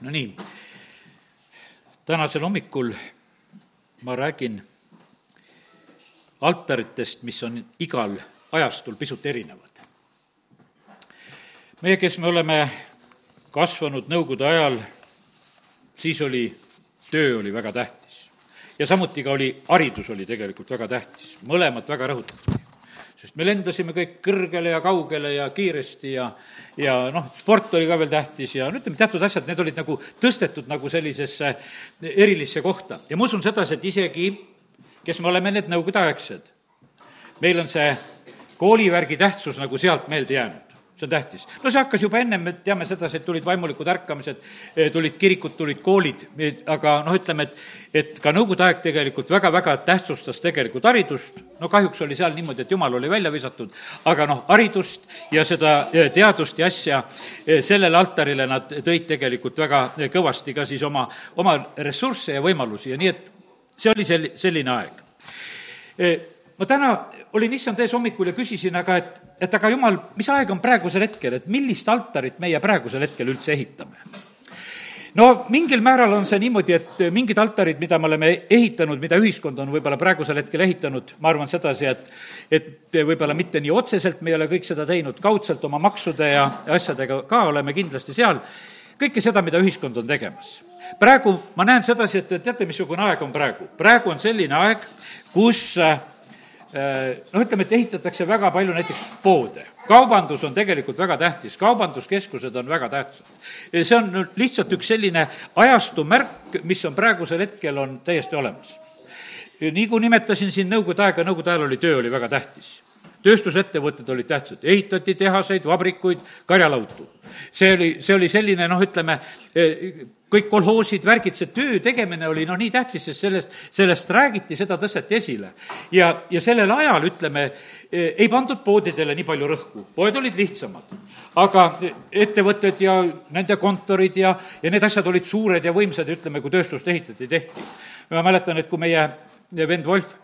no nii, tänasel hommikul ma räägin altaritest, mis on igal ajastul pisut erinevad. meie, kes me oleme kasvanud Nõukogude ajal, siis oli, töö oli väga tähtis. ja samuti ka oli, haridus oli tegelikult väga tähtis, mõlemat väga rõhutati sest me lendasime kõik kõrgele ja kaugele ja kiiresti ja, ja noh, sport oli ka veel tähtis ja no ütleme, teatud asjad, need olid nagu tõstetud nagu sellisesse erilisse kohta. ja ma usun sedasi, et isegi, kes me oleme need nõukogudeaegsed, meil on see koolivärgi tähtsus nagu sealt meelde jäänud see on tähtis. no see hakkas juba ennem, me teame sedasi, et tulid vaimulikud ärkamised, eh, tulid kirikud, tulid koolid, aga noh, ütleme, et et ka nõukogude aeg tegelikult väga-väga tähtsustas tegelikult haridust, no kahjuks oli seal niimoodi, et jumal oli välja visatud, aga noh, haridust ja seda eh, teadust ja asja, eh, sellele altarile nad tõid tegelikult väga kõvasti ka siis oma, oma ressursse ja võimalusi ja nii et see oli sel-, selline aeg ma täna olin issand ees hommikul ja küsisin, aga et, et aga jumal, mis aeg on praegusel hetkel, et millist altarit meie praegusel hetkel üldse ehitame? no mingil määral on see niimoodi, et mingid altarid, mida me oleme ehitanud, mida ühiskond on võib-olla praegusel hetkel ehitanud, ma arvan sedasi, et et võib-olla mitte nii otseselt me ei ole kõik seda teinud, kaudselt oma maksude ja asjadega ka oleme kindlasti seal, kõike seda, mida ühiskond on tegemas. praegu ma näen sedasi, et teate, missugune aeg on praegu? praegu on selline aeg, kus äh, noh, ütleme, et ehitatakse väga palju näiteks poode. kaubandus on tegelikult väga tähtis, kaubanduskeskused on väga tähtsad. see on nüüd lihtsalt üks selline ajastu märk, mis on praegusel hetkel, on täiesti olemas. nii kui nimetasin siin Nõukogude aega, Nõukogude ajal oli töö oli väga tähtis tööstusettevõtted olid tähtsad, ehitati tehaseid, vabrikuid, karjalautu. see oli, see oli selline noh, ütleme, eh, kõik kolhoosid, värgid, see töö tegemine oli noh, nii tähtis, sest sellest, sellest räägiti, seda tõsteti esile. ja, ja sellel ajal, ütleme, eh, ei pandud poodidele nii palju rõhku, poed olid lihtsamad. aga ettevõtted ja nende kontorid ja, ja need asjad olid suured ja võimsad ja ütleme, kui tööstust ehitati, tehti. ma mäletan, et kui meie vend Wolf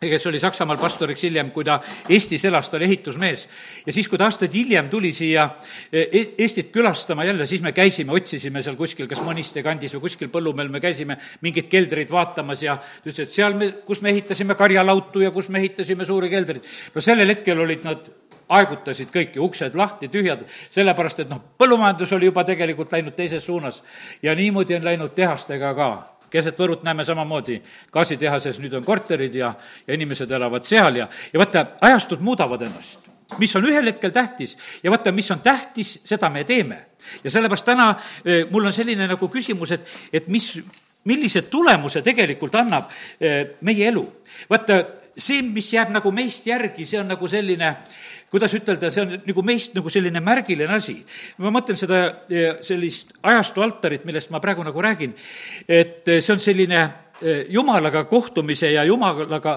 kes oli Saksamaal pastoriks hiljem, kui ta Eestis elas, ta oli ehitusmees. ja siis, kui ta aastaid hiljem tuli siia e, e-, Eestit külastama jälle, siis me käisime, otsisime seal kuskil, kas Mõniste kandis või kuskil põllumehel, me käisime mingit keldrit vaatamas ja ta ütles, et seal me, kus me ehitasime karjalautu ja kus me ehitasime suuri keldreid, no sellel hetkel olid nad aegutasid kõiki, uksed lahti, tühjad, sellepärast et noh, põllumajandus oli juba tegelikult läinud teises suunas. ja niimoodi on läinud tehastega ka keset Võrut näeme samamoodi, gaasitehases nüüd on korterid ja, ja inimesed elavad seal ja, ja vaata, ajastud muudavad ennast mis on ühel hetkel tähtis ja vaata, mis on tähtis, seda me teeme. ja sellepärast täna eh, mul on selline nagu küsimus, et, et mis, millise tulemuse tegelikult annab eh, meie elu. vaata, see, mis jääb nagu meist järgi, see on nagu selline kuidas ütelda, see on nagu meist nagu selline märgiline asi. ma mõtlen seda eh, sellist ajastu altarit, millest ma praegu nagu räägin, et eh, see on selline eh, jumalaga kohtumise ja jumalaga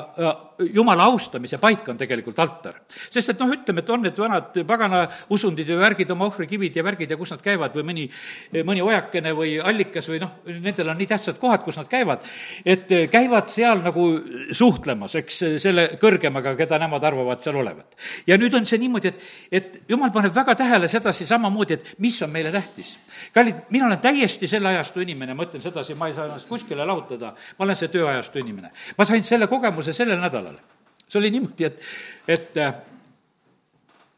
jumala austamise paik on tegelikult altar. sest et noh, ütleme, et on need vanad pagana usundid ja värgid, oma ohvrikivid ja värgid ja kus nad käivad või mõni, mõni ojakene või allikas või noh, nendel on nii tähtsad kohad, kus nad käivad, et käivad seal nagu suhtlemas, eks, selle kõrgemaga, keda nemad arvavad seal olevat. ja nüüd on see niimoodi, et, et jumal paneb väga tähele sedasi samamoodi, et mis on meile tähtis. kallid, mina olen täiesti selle ajastu inimene, ma ütlen sedasi, ma ei saa ennast kuskile lahutada, ma olen see tööajastu inimene. ma sain selle kogemuse sellel nädalal see oli niimoodi, et, et äh,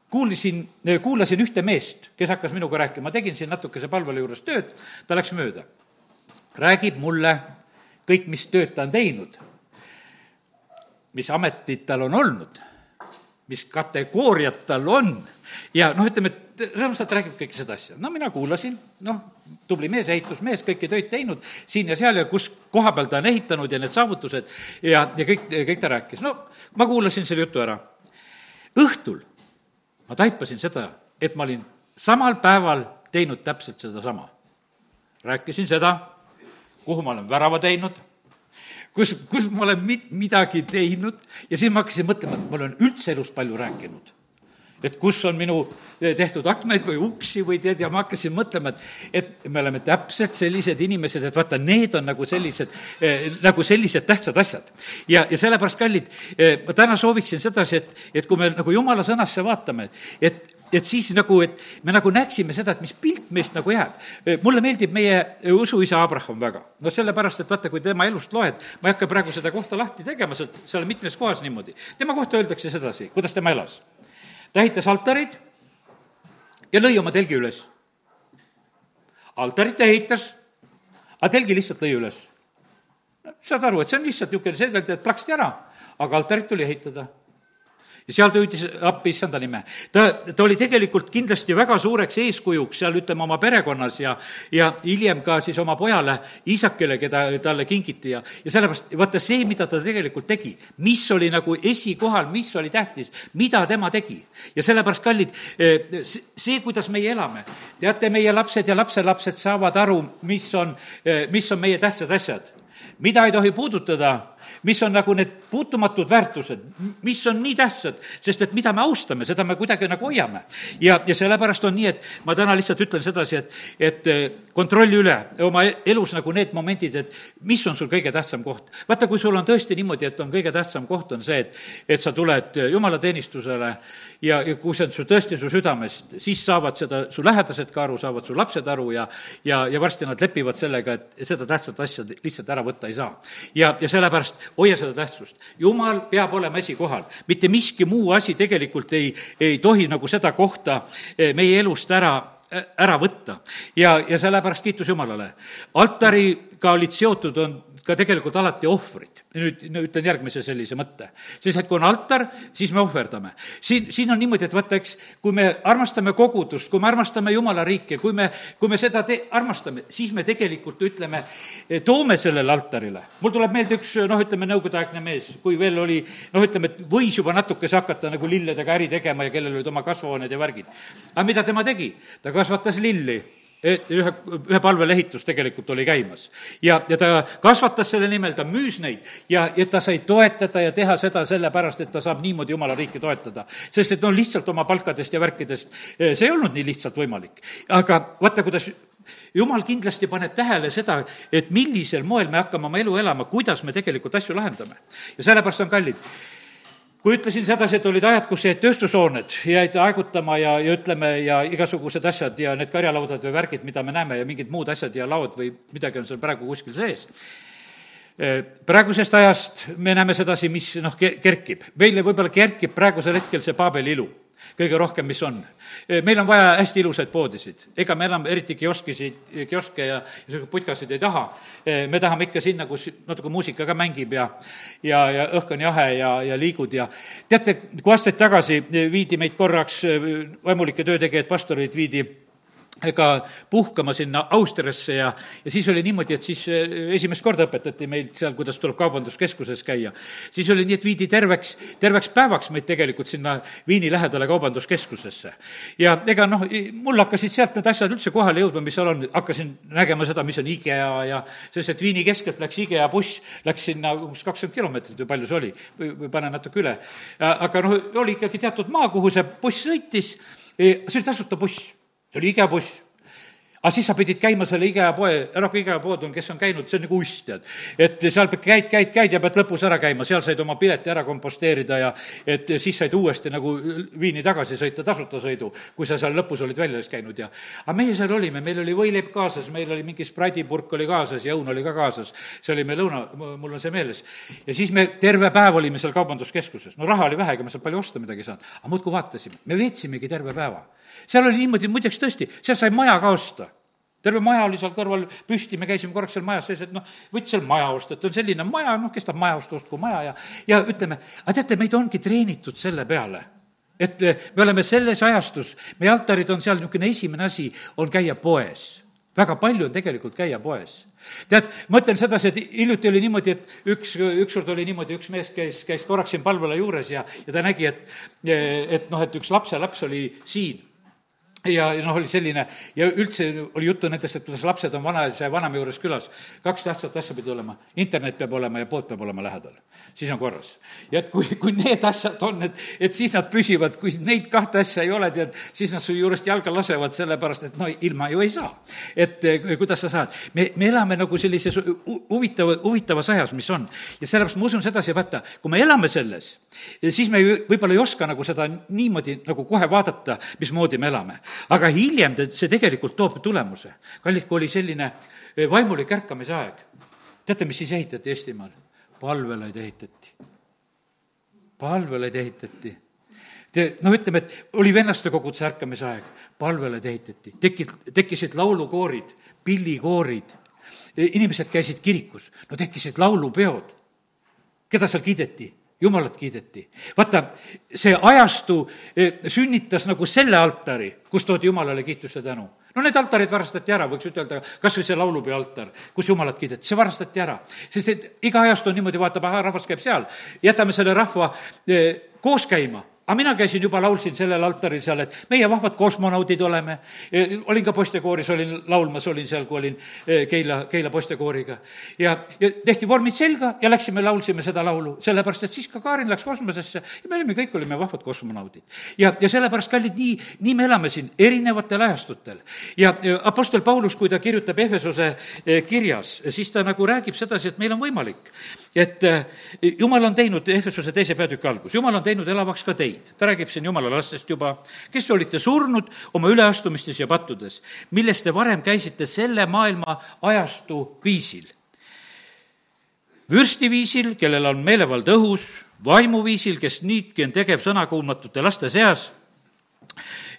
kuulsin, kuulasin ühte meest, kes hakkas minuga rääkima, tegin siin natukese palvele juures tööd, ta läks mööda. räägib mulle kõik, mis tööd ta on teinud, mis ametid tal on olnud, mis kategooriad tal on. Ja noh, ütleme, et rõõmsalt räägib kõike seda asja. no mina kuulasin, noh, tubli mees, ehitusmees, kõiki töid teinud siin ja seal ja kus koha peal ta on ehitanud ja need saavutused ja, ja kõik, kõik ta rääkis. no ma kuulasin selle jutu ära. õhtul ma taipasin seda, et ma olin samal päeval teinud täpselt sedasama. rääkisin seda, kuhu ma olen värava teinud, kus, kus ma olen mit-, midagi teinud ja siis ma hakkasin mõtlema, et ma olen üldse elus palju rääkinud et kus on minu eh, tehtud aknaid või uksi või tead, ja ma hakkasin mõtlema, et, et me oleme täpselt sellised inimesed, et vaata, need on nagu sellised eh,, nagu sellised tähtsad asjad. ja, ja sellepärast, kallid eh,, ma täna sooviksin sedasi, et, et kui me nagu jumala sõnasse vaatame, et et siis nagu, et me nagu näeksime seda, et mis pilt meist nagu jääb. mulle meeldib meie usuisa Abraham väga. no sellepärast, et vaata, kui tema elust loed, ma ei hakka praegu seda kohta lahti tegema, sealt, seal mitmes kohas niimoodi. tema kohta öeldakse sedasi, kuidas tema elas. Ta ehitas altarid ja lõi oma telgi üles. altarit ta ehitas, aga telgi lihtsalt lõi üles. saad aru, et see on lihtsalt niisugune selgelt, et plaksti ära, aga altarit tuli ehitada ja seal ta hüüdis appi issanda nime. ta, ta oli tegelikult kindlasti väga suureks eeskujuks seal, ütleme, oma perekonnas ja, ja hiljem ka siis oma pojale, isakele, keda talle kingiti ja, ja sellepärast vaata see, mida ta tegelikult tegi, mis oli nagu esikohal, mis oli tähtis, mida tema tegi. ja sellepärast, kallid, eh, see, kuidas meie elame, teate, meie lapsed ja lapselapsed saavad aru, mis on, eh, mis on meie tähtsad asjad mida ei tohi puudutada mis on nagu need puutumatud väärtused, mis on nii tähtsad, sest et mida me austame, seda me kuidagi nagu hoiame. ja, ja sellepärast on nii, et ma täna lihtsalt ütlen sedasi, et, et eh, kontrolli üle oma elus nagu need momendid, et mis on sul kõige tähtsam koht. vaata, kui sul on tõesti niimoodi, et on kõige tähtsam koht, on see, et, et sa tuled jumalateenistusele ja, ja kui see on su tõesti su südamest, siis saavad seda su lähedased ka aru, saavad su lapsed aru ja, ja, ja varsti nad lepivad sellega, et seda tähtsat asja lihtsalt ära võtta ei saa. ja, ja sellepärast hoia seda tähtsust. jumal peab olema esikohal, mitte miski muu asi tegelikult ei, ei tohi nagu seda kohta eh, meie elust ära ära võtta ja, ja sellepärast kiitus Jumalale. altariga olid seotud, on ka tegelikult alati ohvrid. nüüd ütlen järgmise sellise mõtte. siis, et kui on altar, siis me ohverdame. siin, siin on niimoodi, et vaata, eks, kui me armastame kogudust, kui me armastame Jumala riiki, kui me, kui me seda te-, armastame, siis me tegelikult ütleme, toome sellele altarile. mul tuleb meelde üks, noh, ütleme, nõukogudeaegne mees, kui veel oli, noh, ütleme, et võis juba natukese hakata nagu lilledega äri tegema ja kellel olid oma kasvuhooned ja värgid. aga mida tema tegi? ta kasvatas lilli ühe, ühe palvel ehitus tegelikult oli käimas. ja, ja ta kasvatas selle nimel, ta müüs neid ja, ja ta sai toetada ja teha seda sellepärast, et ta saab niimoodi jumala riiki toetada. sest et no lihtsalt oma palkadest ja värkidest, eh, see ei olnud nii lihtsalt võimalik. aga vaata, kuidas jumal kindlasti paneb tähele seda, et millisel moel me hakkame oma elu elama, kuidas me tegelikult asju lahendame. ja sellepärast on kallid kui ütlesin sedasi, et olid ajad, kus jäid tööstushooned, jäid aegutama ja, ja ütleme, ja igasugused asjad ja need karjalaudad või värgid, mida me näeme ja mingid muud asjad ja laod või midagi on seal praegu kuskil sees. praegusest ajast me näeme sedasi, mis noh, kerkib. meile võib-olla kerkib praegusel hetkel see Paabeli ilu kõige rohkem, mis on. meil on vaja hästi ilusaid poodisid, ega me enam eriti kioskisid, kioske ja, niisuguseid putkasid ei taha. me tahame ikka sinna, kus natuke muusika ka mängib ja, ja, ja õhk on jahe ja, ja liigud ja teate, kui aastaid tagasi viidi meid korraks, vaimulike töötegijad, pastorid viidi ega puhkama sinna Austriasse ja, ja siis oli niimoodi, et siis eh, esimest korda õpetati meilt seal, kuidas tuleb kaubanduskeskuses käia. siis oli nii, et viidi terveks, terveks päevaks meid tegelikult sinna Viini lähedale kaubanduskeskusesse. ja ega noh, mul hakkasid sealt need asjad üldse kohale jõudma, mis seal on, hakkasin nägema seda, mis on IKEA ja sest et Viini keskelt läks IKEA buss, läks sinna umbes kakskümmend kilomeetrit või palju see oli, või, või pane natuke üle. aga noh, oli ikkagi teatud maa, kuhu see buss sõitis, see oli tasuta buss see oli IKEA buss aga siis sa pidid käima selle IKEA poe, noh, IKEA pood on, kes on käinud, see on nagu uss, tead. et seal käid, käid, käid ja pead lõpus ära käima, seal said oma pileti ära komposteerida ja et siis said uuesti nagu Viini tagasi sõita tasuta sõidu, kui sa seal lõpus olid väljas käinud ja aga meie seal olime, meil oli võileib kaasas, meil oli mingi spraidipurk oli kaasas ja õun oli ka kaasas. see oli meil lõuna, mul on see meeles. ja siis me terve päev olime seal kaubanduskeskuses, no raha oli vähe, ega me sealt palju osta midagi ei saanud, aga muudkui vaatasime, me veetsimegi terve päeva seal oli niimoodi, muideks tõesti, seal sai maja ka osta terve maja oli seal kõrval püsti, me käisime korraks seal majas sees, et noh, võttis seal maja osta, et on selline maja, noh, kes tahab maja osta, ostku maja ja, ja ütleme, aga teate, meid ongi treenitud selle peale et me oleme selles ajastus, meie altarid on seal niisugune esimene asi, on käia poes. väga palju on tegelikult käia poes. tead, ma ütlen sedasi, et hiljuti oli niimoodi, et üks, ükskord oli niimoodi, üks mees käis, käis korraks siin palvela juures ja, ja ta nägi, et, et noh, et üks lapselaps oli siin ja, noh, oli selline ja üldse oli juttu nendest, et kuidas lapsed on vanaisa ja vanaema juures külas. kaks tähtsat asja pidi olema, internet peab olema ja pood peab olema lähedal. Siis on korras. ja et kui, kui need asjad on, et, et siis nad püsivad, kui neid kahte asja ei ole, tead, siis nad su juurest jalga lasevad, sellepärast et no ilma ju ei saa. et eh, kuidas sa saad, me, me elame nagu sellises huvitava, huvitavas ajas, mis on. ja sellepärast ma usun sedasi, vaata, kui me elame selles, siis me ju võib-olla ei oska nagu seda niimoodi nagu kohe vaadata, mismoodi me elame. aga hiljem see tegelikult toob tulemuse. kallid, kui oli selline eh, vaimulik ärkamise aeg, teate, mis siis ehitati Eestimaal? Palvelaid ehitati. palvelaid ehitati. Te, no ütleme, et oli vennastekoguduse ärkamise aeg, palvelaid ehitati, tekid, tekkisid laulukoorid, pillikoorid, inimesed käisid kirikus, no tekkisid laulupeod. keda seal kiideti? jumalat kiideti. vaata, see ajastu eh, sünnitas nagu selle altari, kus toodi Jumalale kiitus ja tänu no need altarid varastati ära, võiks ütelda, kas või see laulupeo altar, kus jumalat kiideti, see varastati ära. sest et iga ajastu on niimoodi, vaatab, ahah, rahvas käib seal, jätame selle rahva eh, koos käima aga mina käisin juba, laulsin sellel altaril seal, et meie vahvad kosmonaudid oleme. E, olin ka poistekooris, olin laulmas, olin seal, kui olin e, Keila, Keila poistekooriga. ja, ja tehti vormid selga ja läksime, laulsime seda laulu, sellepärast et siis ka Kaarin läks kosmosesse ja me olime, kõik olime vahvad kosmonaudid. ja, ja sellepärast, kallid, nii, nii me elame siin erinevatel ajastutel. ja Apostel Paulus, kui ta kirjutab Ehvesuse e, kirjas, siis ta nagu räägib sedasi, et meil on võimalik, et jumal on teinud Ehvesuse teise peatüki algus, jumal on teinud elavaks ka teid teid. ta räägib siin jumala lastest juba, kes te olite surnud oma üleastumistes ja pattudes, milles te varem käisite selle maailma ajastu viisil. vürstiviisil, kellel on meelevald õhus, vaimuviisil, kes nüüdki on tegev sõnakuulmatute laste seas,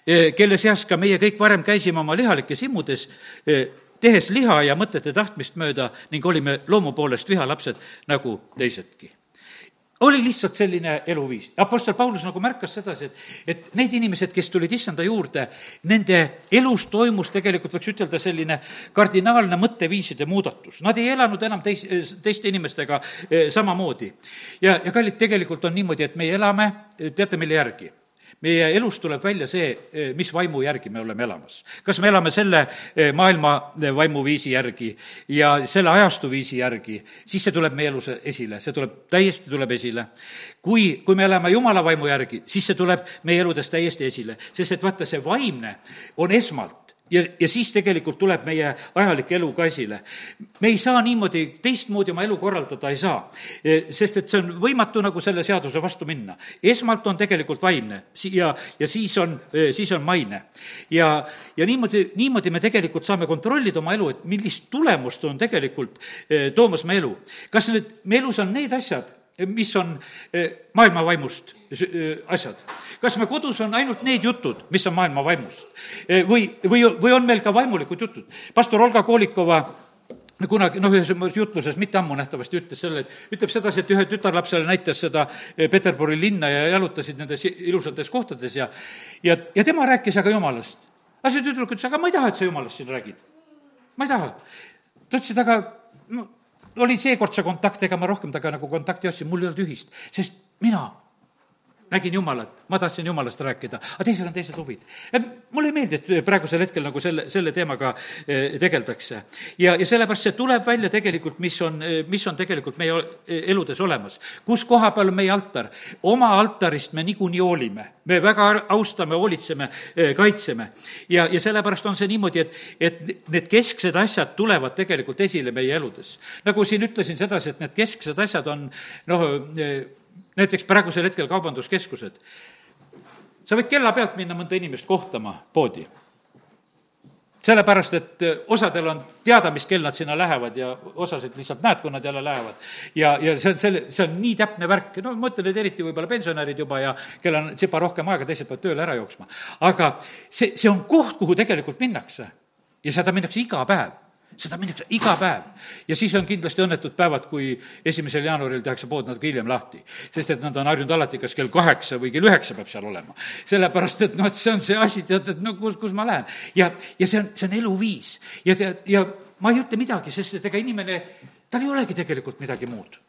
e, kelle seas ka meie kõik varem käisime oma lihalikes immudes, e, tehes liha ja mõtete tahtmist mööda ning olime loomu poolest vihalapsed nagu teisedki oli lihtsalt selline eluviis. Apostel Paulus nagu märkas sedasi, et, et need inimesed, kes tulid issanda juurde, nende elus toimus tegelikult, võiks ütelda, selline kardinaalne mõtteviiside muudatus. Nad ei elanud enam teis-, teiste inimestega eh, samamoodi. ja, ja kallid, tegelikult on niimoodi, et meie elame, teate, mille järgi? Meie elust tuleb välja see, eh, mis vaimu järgi me oleme elamas. kas me elame selle eh, maailma eh, vaimuviisi järgi ja selle ajastuviisi järgi, siis see tuleb meie elus esile, see tuleb, täiesti tuleb esile. kui, kui me elame Jumala vaimu järgi, siis see tuleb meie eludes täiesti esile, sest et vaata, see vaimne on esmalt ja, ja siis tegelikult tuleb meie ajalik elu ka esile. me ei saa niimoodi, teistmoodi oma elu korraldada ei saa, e, sest et see on võimatu nagu selle seaduse vastu minna. esmalt on tegelikult vaimne ja, ja siis on, e, siis on maine. ja, ja niimoodi, niimoodi me tegelikult saame kontrollida oma elu, et millist tulemust on tegelikult e, toomas me elu. kas need, me elus on need asjad, mis on maailma vaimust asjad. kas me kodus on ainult need jutud, mis on maailma vaimust? või, või, või on meil ka vaimulikud jutud? pastor Olga Koolikova kunagi, noh, ühes jutluses, mitte ammu nähtavasti, ütles selle, et ütleb sedasi, et ühe tütarlapsele näitas seda Peterburi linna ja jalutasid nendes ilusates kohtades ja ja, ja tema rääkis aga jumalast. aga see tüdruk ütles, aga ma ei taha, et sa jumalast siin räägid. ma ei taha. ta ütles, et aga no, oli seekord see kontakt, ega ma rohkem temaga nagu kontakti ei otsinud, mul ei olnud ühist, sest mina nägin Jumalat, ma tahtsin Jumalast rääkida, aga teisel on teised huvid. mulle ei meeldi, et praegusel hetkel nagu selle, selle teemaga eh, tegeldakse. ja, ja sellepärast see tuleb välja tegelikult, mis on, eh, mis on tegelikult meie eludes olemas. kus koha peal on meie altar? oma altarist me niikuinii hoolime, me väga austame, hoolitseme, eh, kaitseme. ja, ja sellepärast on see niimoodi, et, et need kesksed asjad tulevad tegelikult esile meie eludes. nagu siin ütlesin sedasi, et need kesksed asjad on noh, näiteks praegusel hetkel kaubanduskeskused. sa võid kella pealt minna mõnda inimest kohtama poodi. sellepärast, et eh, osadel on teada, mis kell nad sinna lähevad ja osasid lihtsalt näed, kui nad jälle lähevad. ja, ja see on selle, see on nii täpne värk, no ma ütlen, et eriti võib-olla pensionärid juba ja kellel on tsipa rohkem aega, teised peavad tööle ära jooksma. aga see, see on koht, kuhu tegelikult minnakse. ja seda minnakse iga päev seda minnakse iga päev. ja siis on kindlasti õnnetud päevad, kui esimesel jaanuaril tehakse pood natuke hiljem lahti. sest et nad on harjunud alati, kas kell kaheksa või kell üheksa peab seal olema. sellepärast, et noh, et see on see asi, tead, et no kus, kus ma lähen. ja, ja see on, see on eluviis. ja tead, ja ma ei ütle midagi, sest et ega inimene, tal ei olegi tegelikult midagi muud.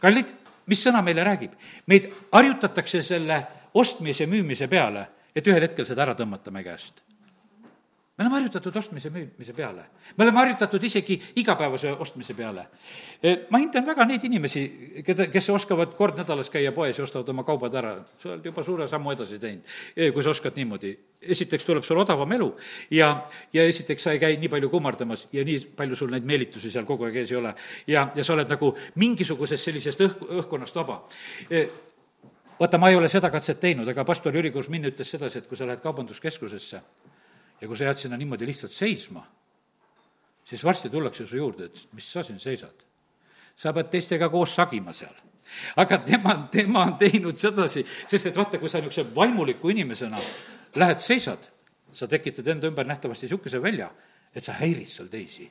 kallid, mis sõna meile räägib? meid harjutatakse selle ostmise, müümise peale, et ühel hetkel seda ära tõmmata meie käest me oleme harjutatud ostmise müümise peale. me oleme harjutatud isegi igapäevase ostmise peale. E, ma hindan väga neid inimesi, keda, kes oskavad kord nädalas käia poes ja ostavad oma kaubad ära. sa oled juba suure sammu edasi teinud, e, kui sa oskad niimoodi. esiteks tuleb sul odavam elu ja, ja esiteks sa ei käi nii palju kummardamas ja nii palju sul neid meelitusi seal kogu aeg ees ei ole. ja, ja sa oled nagu mingisugusest sellisest õhk, õhkkonnast vaba e, vaata, ma ei ole seda katset teinud, aga pastor Jüri Kursmin ütles sedasi, et kui sa lähed kaubanduskeskusesse ja kui sa jääd sinna niimoodi lihtsalt seisma, siis varsti tullakse su juurde, et mis sa siin seisad. sa pead teistega koos sagima seal. aga tema, tema on teinud sedasi, sest et vaata, kui sa niisuguse vaimuliku inimesena lähed, seisad, sa tekitad enda ümber nähtavasti niisuguse välja, et sa häirid seal teisi.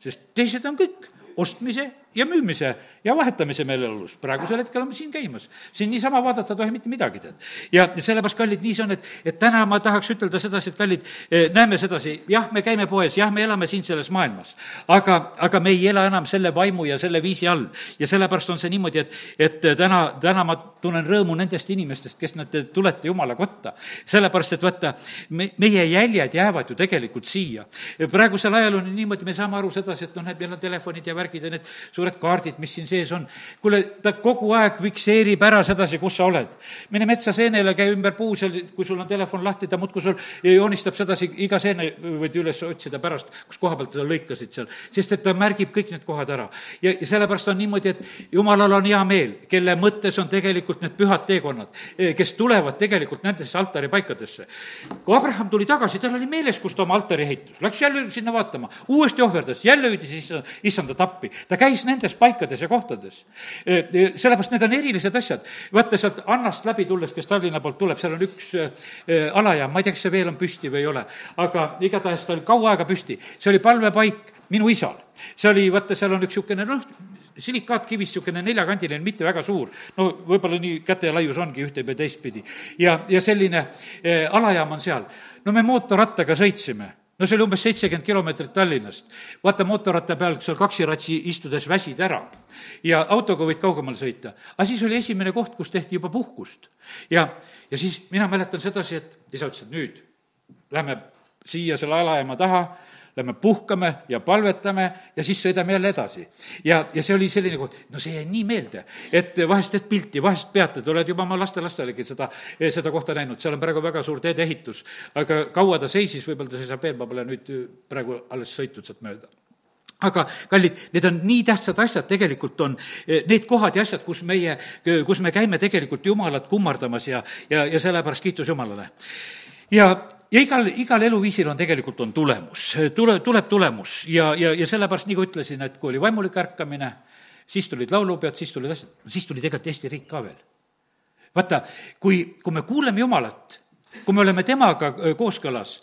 sest teised on kõik ostmise ja müümise ja vahetamise meeleolus. praegusel hetkel oleme siin käimas. siin niisama vaadata ei tohi mitte midagi, tead. ja sellepärast, kallid, nii see on, et, et täna ma tahaks ütelda sedasi, et kallid, eh, näeme sedasi, jah, me käime poes, jah, me elame siin selles maailmas, aga, aga me ei ela enam selle vaimu ja selle viisi all. ja sellepärast on see niimoodi, et, et täna, täna ma tunnen rõõmu nendest inimestest, kes nad tulete Jumala kotta. sellepärast, et vaata, me, meie jäljed jäävad ju tegelikult siia. praegusel ajal on niimoodi, me saame aru sedasi, et noh, need meil on telefonid ja värgid ja need suured kaardid, mis siin sees on. kuule, ta kogu aeg fikseerib ära sedasi, kus sa oled. mine metsa seenele, käi ümber puu seal, kui sul on telefon lahti, ta muudkui sul joonistab sedasi, iga seene võid üles otsida pärast, kus koha pealt teda lõikasid seal, sest et ta märgib kõik need kohad ära. ja, ja sellepärast on niimoodi, et jumalal on hea meel, kelle mõttes on tegelikult need pühad teekonnad, eh, kes tulevad tegelikult nendesse altaripaikadesse. kui Abraham tuli tagasi, tal oli meeles, kus ta oma altari ehitus, läks jälle sinna vaatama, uuesti ohverdas, jälle hüüdis issanda, issandat appi. ta käis nende nendes paikades ja kohtades. E, e, sellepärast need on erilised asjad. vaata sealt Annast läbi tulles, kes Tallinna poolt tuleb, seal on üks e, alajaam, ma ei tea, kas see veel on püsti või ei ole, aga igatahes ta oli kaua aega püsti. see oli palvepaik minu isal. see oli, vaata, seal on üks niisugune noh, silikaatkivist niisugune neljakandiline, mitte väga suur. no võib-olla nii käte laius ongi ühte või teistpidi. ja, ja selline eh, alajaam on seal. no me mootorrattaga sõitsime no see oli umbes seitsekümmend kilomeetrit Tallinnast. vaata, mootorratta peal, seal kaksiratsi istudes väsid ära ja autoga võid kaugemale sõita. aga siis oli esimene koht, kus tehti juba puhkust. ja, ja siis mina mäletan sedasi, et isa ütles, et nüüd lähme siia selle alajaama taha lähme puhkame ja palvetame ja siis sõidame jälle edasi. ja, ja see oli selline koht, no see jäi nii meelde, et vahest teed pilti, vahest peatad, oled juba oma lastelastelegi seda, seda kohta näinud, seal on praegu väga suur teedeehitus. aga kaua ta seisis, võib-olla ta seisab veel, ma pole nüüd praegu alles sõitnud sealt mööda aga kallid, need on nii tähtsad asjad, tegelikult on eh, need kohad ja asjad, kus meie, kus me käime tegelikult Jumalat kummardamas ja, ja, ja sellepärast kiitus Jumalale. ja ja igal, igal eluviisil on tegelikult, on tulemus, tule, tuleb tulemus ja, ja, ja sellepärast, nagu ütlesin, et kui oli vaimulik ärkamine, siis tulid laulupeod, siis tulid asjad, siis tuli tegelikult Eesti riik ka veel. vaata, kui, kui me kuuleme Jumalat, kui me oleme temaga kooskõlas,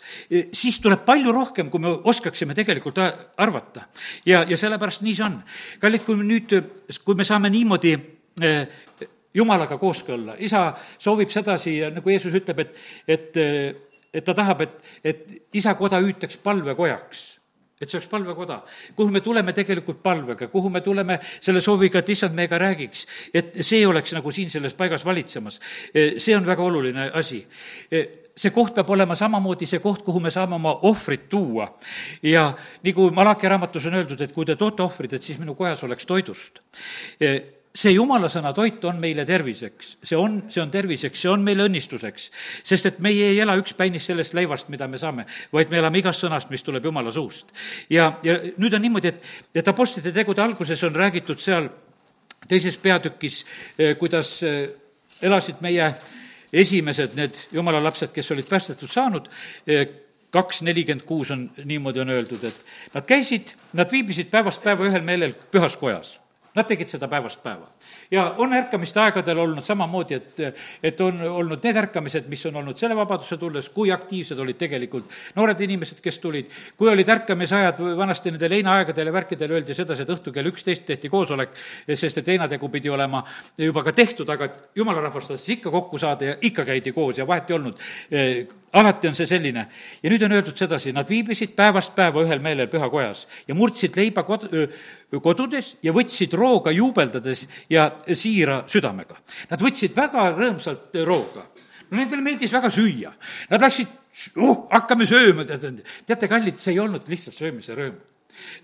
siis tuleb palju rohkem, kui me oskaksime tegelikult arvata. ja, ja sellepärast nii see on. kallid, kui nüüd, kui me saame niimoodi jumalaga kooskõlla, isa soovib sedasi, nagu Jeesus ütleb, et, et et ta tahab, et, et isa koda hüütaks palvekojaks et see oleks palvekoda, kuhu me tuleme tegelikult palvega, kuhu me tuleme selle sooviga, et issand meiega räägiks, et see oleks nagu siin selles paigas valitsemas. see on väga oluline asi. see koht peab olema samamoodi see koht, kuhu me saame oma ohvrit tuua. ja nagu Malachi raamatus on öeldud, et kui te toote ohvrit, et siis minu kojas oleks toidust see jumala sõna toit on meile terviseks, see on, see on terviseks, see on meile õnnistuseks. sest et meie ei ela üks päinis sellest leivast, mida me saame, vaid me elame igast sõnast, mis tuleb jumala suust. ja, ja nüüd on niimoodi, et, et Apostlite tegude alguses on räägitud seal teises peatükis, eh, kuidas eh, elasid meie esimesed need jumala lapsed, kes olid päästetud saanud, eh, kaks nelikümmend kuus on, niimoodi on öeldud, et nad käisid, nad viibisid päevast päeva ühel meelel pühas kojas Nad tegid seda päevast päeva. ja on ärkamiste aegadel olnud samamoodi, et, et on olnud need ärkamised, mis on olnud selle vabaduse tulles, kui aktiivsed olid tegelikult noored inimesed, kes tulid, kui olid ärkamisajad, vanasti nendel heinaaegadel ja värkidel öeldi sedasi, et õhtul kell üksteist tehti koosolek, sest et heinategu pidi olema juba ka tehtud, aga jumala rahvas tahtis ikka kokku saada ja ikka käidi koos ja vahet ei olnud alati on see selline. ja nüüd on öeldud sedasi, nad viibisid päevast päeva ühel meelel pühakojas ja murdsid leiba kod-, kodudes ja võtsid rooga juubeldades ja siira südamega. Nad võtsid väga rõõmsalt rooga no nendele meeldis väga süüa. Nad läksid, oh, hakkame sööma, tead, teate, kallid, see ei olnud lihtsalt söömise rõõm.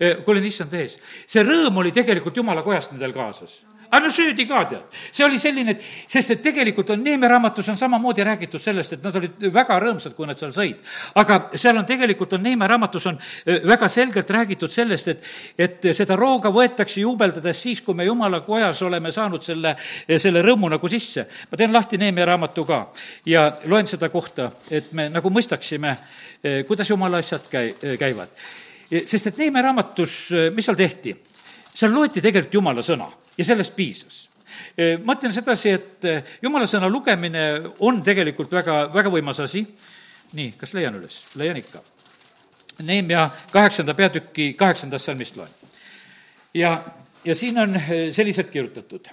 kui olin issand ees, see rõõm oli tegelikult jumala kojast nendel kaasas aga no söödi ka, tead. see oli selline, et, sest et tegelikult on Neeme raamatus on samamoodi räägitud sellest, et nad olid väga rõõmsad, kui nad seal sõid. aga seal on tegelikult, on Neeme raamatus on väga selgelt räägitud sellest, et, et seda rooga võetakse juubeldades siis, kui me jumala kojas oleme saanud selle, selle rõõmu nagu sisse. ma teen lahti Neeme raamatu ka ja loen seda kohta, et me nagu mõistaksime, kuidas jumala asjad käi-, käivad. sest et Neeme raamatus, mis seal tehti? seal loeti tegelikult jumala sõna ja sellest piisas ma ütlen sedasi, et jumala sõna lugemine on tegelikult väga, väga võimas asi. nii, kas leian üles? leian ikka. Neemia kaheksanda peatüki kaheksandast salmist loen. ja, ja siin on selliselt kirjutatud.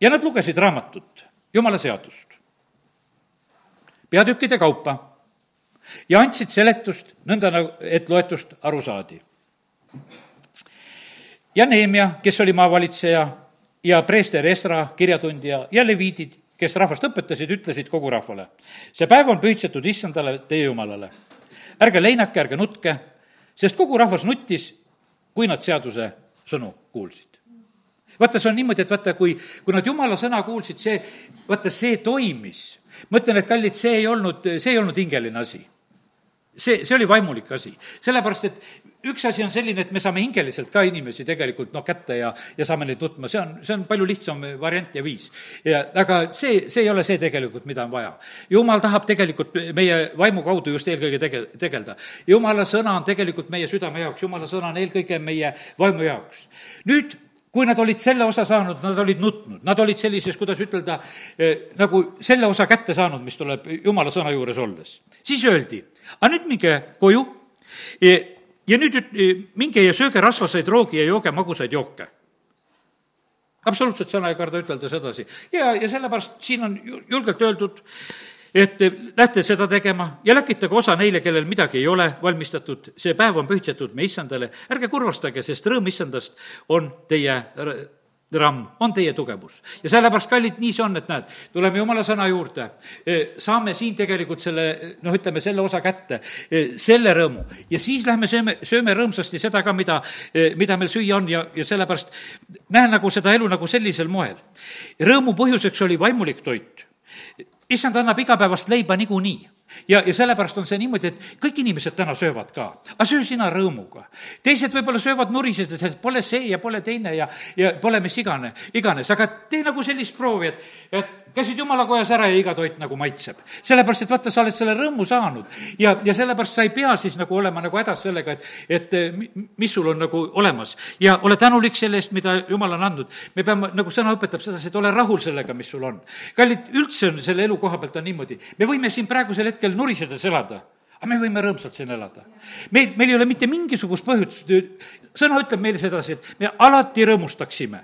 ja nad lugesid raamatut, jumala seadust, peatükkide kaupa ja andsid seletust nõnda, nagu, et loetust aru saadi. ja Neemia, kes oli maavalitseja ja preester Esra, kirjatundja ja leviidid, kes rahvast õpetasid, ütlesid kogu rahvale. see päev on pühitsetud issandale, teie jumalale. ärge leinake, ärge nutke, sest kogu rahvas nuttis, kui nad seaduse sõnu kuulsid. vaata, see on niimoodi, et vaata, kui, kui nad jumala sõna kuulsid, see, vaata, see toimis. ma ütlen, et kallid, see ei olnud, see ei olnud hingeline asi see, see oli vaimulik asi, sellepärast et üks asi on selline, et me saame hingeliselt ka inimesi tegelikult noh, kätte ja, ja saame neid nutma, see on, see on palju lihtsam variant ja viis. ja aga see, see ei ole see tegelikult, mida on vaja. jumal tahab tegelikult meie vaimu kaudu just eelkõige tege-, tegeleda. jumala sõna on tegelikult meie südame jaoks, jumala sõna on eelkõige meie vaimu jaoks. nüüd kui nad olid selle osa saanud, nad olid nutnud, nad olid sellises, kuidas ütelda eh,, nagu selle osa kätte saanud, mis tuleb jumala sõna juures olles. siis öeldi, aga nüüd minge koju eh, ja nüüd minge ja sööge rasvaseid roogi ja jooge magusaid jooke. absoluutselt sõna ei karda ütelda sedasi. ja, ja sellepärast siin on julgelt öeldud, et lähte seda tegema ja läkitage osa neile, kellel midagi ei ole valmistatud, see päev on pühitsetud me issandale, ärge kurvastage, sest rõõm issandast on teie ramm on teie tugevus. ja sellepärast, kallid, nii see on, et näed, tuleme jumala sõna juurde, e, saame siin tegelikult selle, noh, ütleme selle osa kätte, e, selle rõõmu. ja siis lähme sööme, sööme rõõmsasti seda ka, mida, e, mida meil süüa on ja, ja sellepärast näen nagu seda elu nagu sellisel moel. rõõmu põhjuseks oli vaimulik toit. issand annab igapäevast leiba niikuinii ja, ja sellepärast on see niimoodi, et kõik inimesed täna söövad ka, aga söö sina rõõmuga. teised võib-olla söövad nurisedes, et pole see ja pole teine ja, ja pole mis igane, iganes, aga tee nagu sellist proovi, et, et käisid jumala kojas ära ja iga toit nagu maitseb. sellepärast, et vaata, sa oled selle rõõmu saanud ja, ja sellepärast sa ei pea siis nagu olema nagu hädas sellega, et, et mis sul on nagu olemas. ja ole tänulik selle eest, mida jumal on andnud. me peame, nagu sõna õpetab sedasi, et ole rahul sellega, mis sul on. kallid, üldse on selle elu koha pealt on niimoodi, me võime siin praegusel hetkel nurisedes elada aga me võime rõõmsalt siin elada. meil, meil ei ole mitte mingisugust põhjust, sõna ütleb meile sedasi, et me alati rõõmustaksime.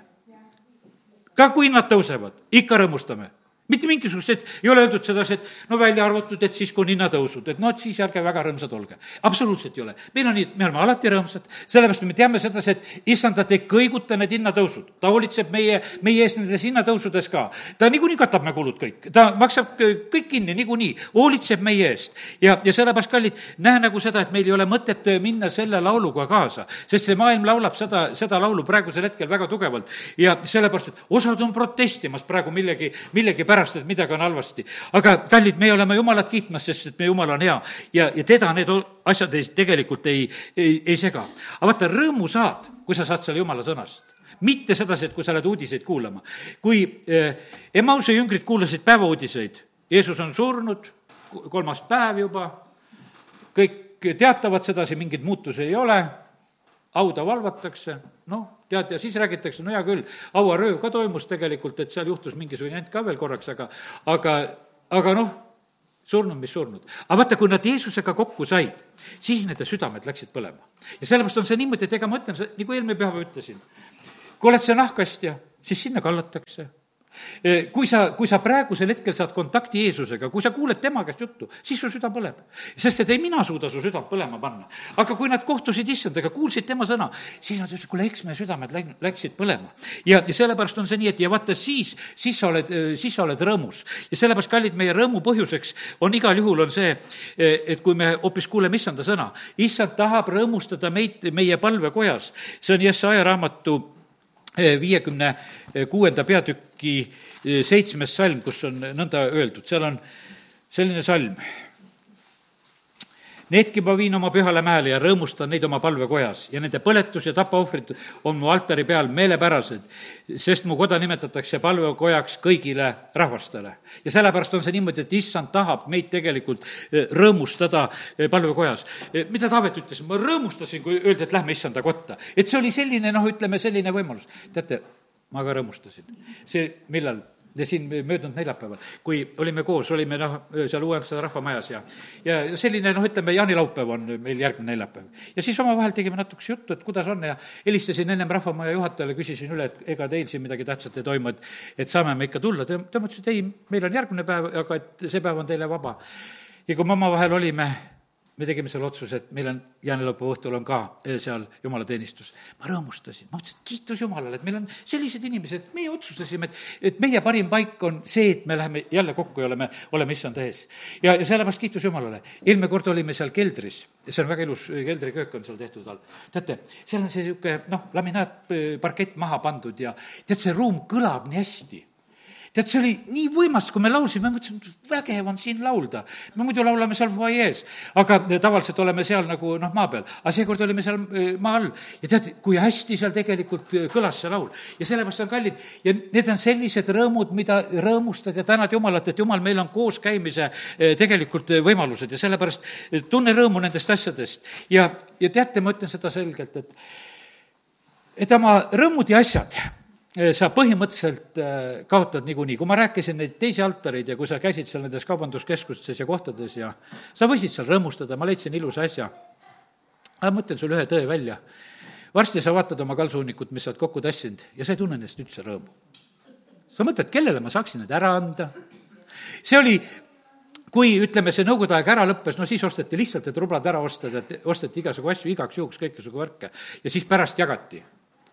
ka kui hinnad tõusevad, ikka rõõmustame mitte mingisugused, ei ole öeldud sedasi, et no välja arvatud, et siis, kui on hinnatõusud, et noh, et siis ärge väga rõõmsad olge. absoluutselt ei ole. meil on nii, et me oleme alati rõõmsad, sellepärast me teame sedasi, et issandat ei kõiguta need hinnatõusud. ta hoolitseb meie, meie ees nendes hinnatõusudes ka. ta niikuinii katab me kulud kõik, ta maksab kõik kinni niikuinii, hoolitseb meie eest. ja, ja sellepärast, kallid, näe nagu seda, et meil ei ole mõtet minna selle lauluga kaasa, sest see maailm laulab seda, seda laulu praegusel hetkel väga tugevalt. ja sellepärast, et osad on protestimas praegu millegi, millegi pärast, et midagi on halvasti. aga kallid, me oleme Jumalat kiitmas, sest et meie Jumal on hea ja, ja teda need asjad ei, tegelikult ei, ei, ei sega. aga vaata, rõõmu saad, kui sa saad selle Jumala sõnast mitte sedasi, et kui sa lähed uudiseid kuulama. kui eh, Emause jüngrid kuulasid päevauudiseid, Jeesus on surnud, kolmas päev juba, kõik teatavad sedasi, mingeid muutusi ei ole, hauda valvatakse, noh, tead, ja siis räägitakse, no hea küll, hauarööv ka toimus tegelikult, et seal juhtus mingisugune jant ka veel korraks, aga, aga, aga noh, surnud, mis surnud. aga vaata, kui nad Jeesusega kokku said, siis nende südamed läksid põlema. ja sellepärast on see niimoodi, et ega ma ütlen, nagu eelmine pühapäev ütlesin, kui oled see nahkastja, siis sinna kallatakse kui sa, kui sa praegusel hetkel saad kontakti Jeesusega, kui sa kuuled tema käest juttu, siis su süda põleb. sest et ei mina suuda su südant põlema panna. aga kui nad kohtusid issandaga, kuulsid tema sõna, siis nad ütlesid, kuule, eks meie südamed läinud, läksid põlema. ja, ja sellepärast on see nii, et ja vaata siis, siis sa oled, siis sa oled rõõmus. ja sellepärast, kallid, meie rõõmu põhjuseks on igal juhul on see, et kui me hoopis kuuleme issanda sõna, issand tahab rõõmustada meid meie palvekojas. see on Jesaja raamatu viiekümne kuuenda peatüki eh, seitsmes salm, kus on nõnda öeldud, seal on selline salm. Needki ma viin oma pühale mäele ja rõõmustan neid oma palvekojas ja nende põletus ja tapaohvrid on mu altari peal meelepärased, sest mu koda nimetatakse palvekojaks kõigile rahvastele. ja sellepärast on see niimoodi, et issand tahab meid tegelikult eh, rõõmustada eh, palvekojas. Eh, mida Taavet ütles, ma rõõmustasin, kui öeldi, et lähme issanda kotta. et see oli selline, noh, ütleme selline võimalus. teate, ma ka rõõmustasin. see, millal ja siin möödunud neljapäeval, kui olime koos, olime noh, seal Uuenduse rahvamajas ja ja selline noh, ütleme, jaanilaupäev on meil järgmine neljapäev. ja siis omavahel tegime natukese juttu, et kuidas on ja helistasin ennem rahvamaja juhatajale, küsisin üle, et ega teil siin midagi tähtsat ei toimu, et et saame me ikka tulla, tema ütles, et ei, meil on järgmine päev, aga et see päev on teile vaba. ja kui me omavahel olime me tegime selle otsuse, et meil on jaanilõpu õhtul on ka eh, seal jumalateenistus. ma rõõmustasin, ma mõtlesin, et kiitus Jumalale, et meil on sellised inimesed, meie otsustasime, et, et meie parim paik on see, et me läheme jälle kokku ja oleme, oleme issand ees. ja, ja sellepärast kiitus Jumalale. eelmine kord olime seal keldris, see on väga ilus keldriköök on seal tehtud all. teate, seal on see niisugune noh, laminaatparkett maha pandud ja tead, see ruum kõlab nii hästi tead, see oli nii võimas, kui me laulsime, mõtlesin, vägev on siin laulda. me muidu laulame seal fuajees, aga tavaliselt oleme seal nagu noh, maa peal. aga seekord olime seal äh, maa all ja tead, kui hästi seal tegelikult äh, kõlas see laul. ja sellepärast on kallid ja need on sellised rõõmud, mida rõõmustad ja tänad Jumalat, et Jumal, meil on kooskäimise äh, tegelikult võimalused ja sellepärast tunne rõõmu nendest asjadest. ja, ja teate, ma ütlen seda selgelt, et et oma rõõmud ja asjad sa põhimõtteliselt äh, kaotad niikuinii, kui ma rääkisin neid teisi altareid ja kui sa käisid seal nendes kaubanduskeskustes ja kohtades ja sa võisid seal rõõmustada, ma leidsin ilusa asja. aga ma ütlen sulle ühe tõe välja. varsti sa vaatad oma kalsuunnikut, mis sa oled kokku tassinud ja sa ei tunne nendest üldse rõõmu. sa mõtled, kellele ma saaksin need ära anda? see oli kui ütleme, see nõukogude aeg ära lõppes, no siis osteti lihtsalt, et rublad ära osta, et osteti igasugu asju igaks juhuks, kõiksugu värke ja siis pärast jagati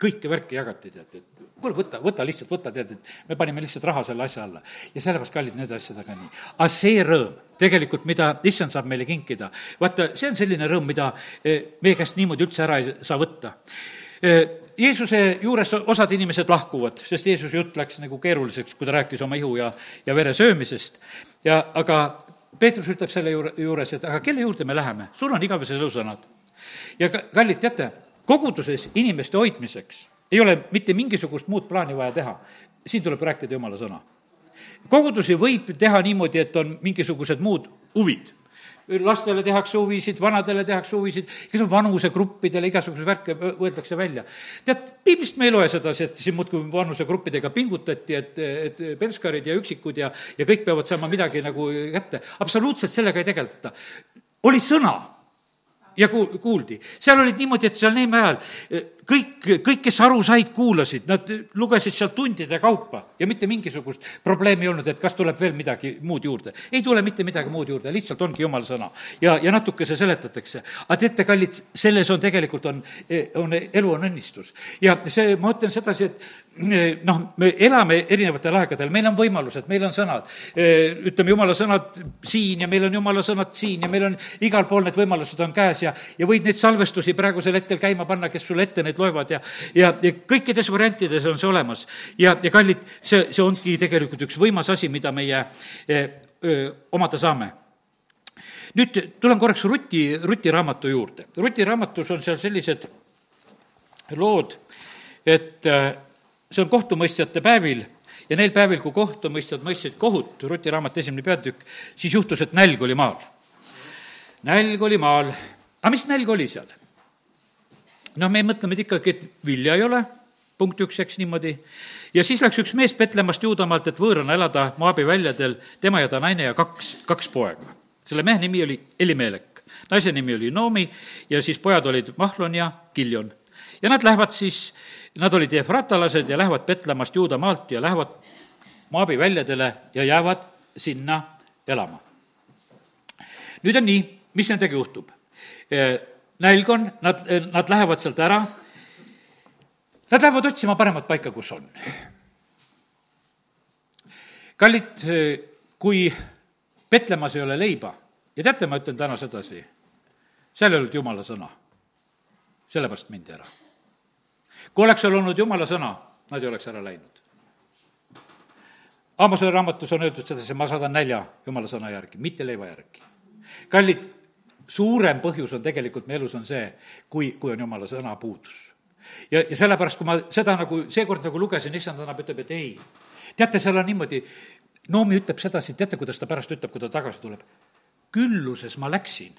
kõike värki jagati, tead, et kuule, võta, võta lihtsalt, võta, tead, et me panime lihtsalt raha selle asja alla. ja sellepärast, kallid, need asjadega nii. aga see rõõm, tegelikult, mida issand saab meile kinkida, vaata, see on selline rõõm, mida eh, meie käest niimoodi üldse ära ei saa võtta. Eh, Jeesuse juures osad inimesed lahkuvad, sest Jeesuse jutt läks nagu keeruliseks, kui ta rääkis oma ihu ja, ja vere söömisest. ja aga Peetrus ütleb selle juure, juures, et aga kelle juurde me läheme, sul on igavesed elusõnad. ja kallid, teate, koguduses inimeste hoidmiseks ei ole mitte mingisugust muud plaani vaja teha. siin tuleb rääkida jumala sõna. kogudusi võib teha niimoodi, et on mingisugused muud huvid lastele tehakse huvisid, vanadele tehakse huvisid, igasugused vanusegruppidele igasuguseid värke võetakse välja. tead, piiblist me ei loe sedasi, et siin muudkui vanusegruppidega pingutati, et, et penskarid ja üksikud ja, ja kõik peavad saama midagi nagu kätte. absoluutselt sellega ei tegeleta. oli sõna ja ku-, kuuldi. seal olid niimoodi, et seal Neeme ajal eh, kõik, kõik, kes aru said, kuulasid, nad lugesid seal tundide kaupa ja mitte mingisugust probleemi ei olnud, et kas tuleb veel midagi muud juurde. ei tule mitte midagi muud juurde, lihtsalt ongi jumala sõna. ja, ja natukese seletatakse. aga teate, kallid, selles on tegelikult, on, on, elu on õnnistus. ja see, ma ütlen sedasi, et noh, me elame erinevatel aegadel, meil on võimalused, meil on sõnad. ütleme, jumala sõnad siin ja meil on jumala sõnad siin ja meil on igal pool need võimalused on käes ja, ja võid neid salvestusi praegusel hetkel käima panna, kes sulle ette neid loevad ja, ja, ja kõikides variantides on see olemas. ja, ja kallid, see, see ongi tegelikult üks võimas asi, mida meie öö, omada saame nüüd tulen korraks Ruti, Ruti raamatu juurde. Ruti raamatus on seal sellised lood, et see on kohtumõistjate päevil ja neil päevil, kui kohtumõistjad mõistsid kohut, Ruti raamat esimene peatükk, siis juhtus, et nälg oli maal. nälg oli maal. aga mis nälg oli seal? Noh, me mõtleme, ikkagi, et vilja ei ole, punkt üks, eks niimoodi. ja siis läks üks mees Petlemast Juudamaalt, et võõrana elada Moabi väljadel, tema ja ta naine ja kaks, kaks poega. selle mehe nimi oli Elimelek, naise nimi oli Noomi ja siis pojad olid Mahlon ja Kiljon. ja nad lähevad siis, nad olid efratalased ja lähevad Petlemast Juudamaalt ja lähevad Moabi väljadele ja jäävad sinna elama. nüüd on nii, mis nendega juhtub? Nälg on, nad, nad lähevad sealt ära, nad lähevad otsima paremat paika, kus on. kallid, kui Petlemmas ei ole leiba ja teate, ma ütlen täna sedasi, seal ei olnud jumala sõna. sellepärast mindi ära. kui oleks seal olnud jumala sõna, nad ei oleks ära läinud. Ammose raamatus on öeldud sedasi, ma saadan nälja jumala sõna järgi, mitte leiva järgi. kallid, suurem põhjus on tegelikult meie elus on see, kui, kui on jumala sõna puudus. ja, ja sellepärast, kui ma seda nagu seekord nagu lugesin, issand annab, ütleb, et ei. teate, seal on niimoodi, Noomi ütleb sedasi, teate, kuidas ta pärast ütleb, kui ta tagasi tuleb? külluses ma läksin.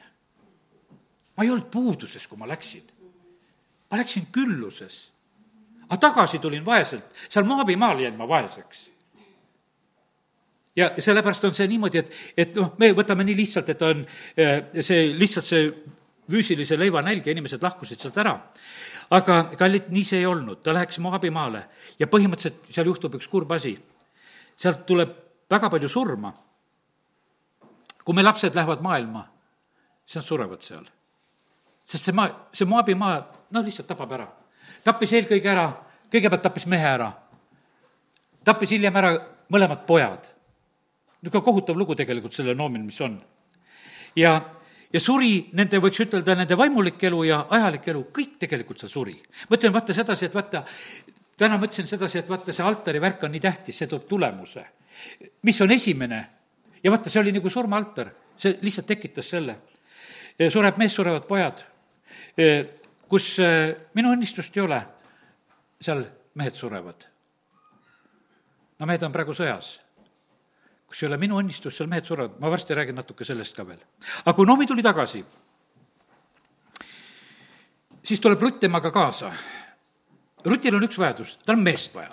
ma ei olnud puuduses, kui ma läksin. ma läksin külluses. aga tagasi tulin vaeselt, seal Moabimaal jäin ma vaeseks ja sellepärast on see niimoodi, et, et noh, me võtame nii lihtsalt, et on eh, see, lihtsalt see füüsilise leiva nälg ja inimesed lahkusid sealt ära. aga kallid, nii see ei olnud, ta läheks Moabimaale ja põhimõtteliselt seal juhtub üks kurb asi. sealt tuleb väga palju surma. kui meie lapsed lähevad maailma, siis nad surevad seal. sest see maa, see Moabimaa, no lihtsalt tapab ära. tappis eelkõige ära, kõigepealt tappis mehe ära. tappis hiljem ära mõlemad pojad niisugune kohutav lugu tegelikult selle noomil, mis on. ja, ja suri nende, võiks ütelda, nende vaimulik elu ja ajalik elu, kõik tegelikult seal suri. mõtlen vaata sedasi, et vaata, täna mõtlesin sedasi, et vaata, see altari värk on nii tähtis, see toob tulemuse. mis on esimene? ja vaata, see oli nagu surmaaltar, see lihtsalt tekitas selle. sureb mees, surevad pojad. kus minu õnnistust ei ole, seal mehed surevad. no mehed on praegu sõjas kus ei ole minu õnnistus, seal mehed surevad, ma varsti räägin natuke sellest ka veel. aga kui Noomi tuli tagasi, siis tuleb Rutt temaga kaasa. Rutil on üks vajadus, tal on meest vaja.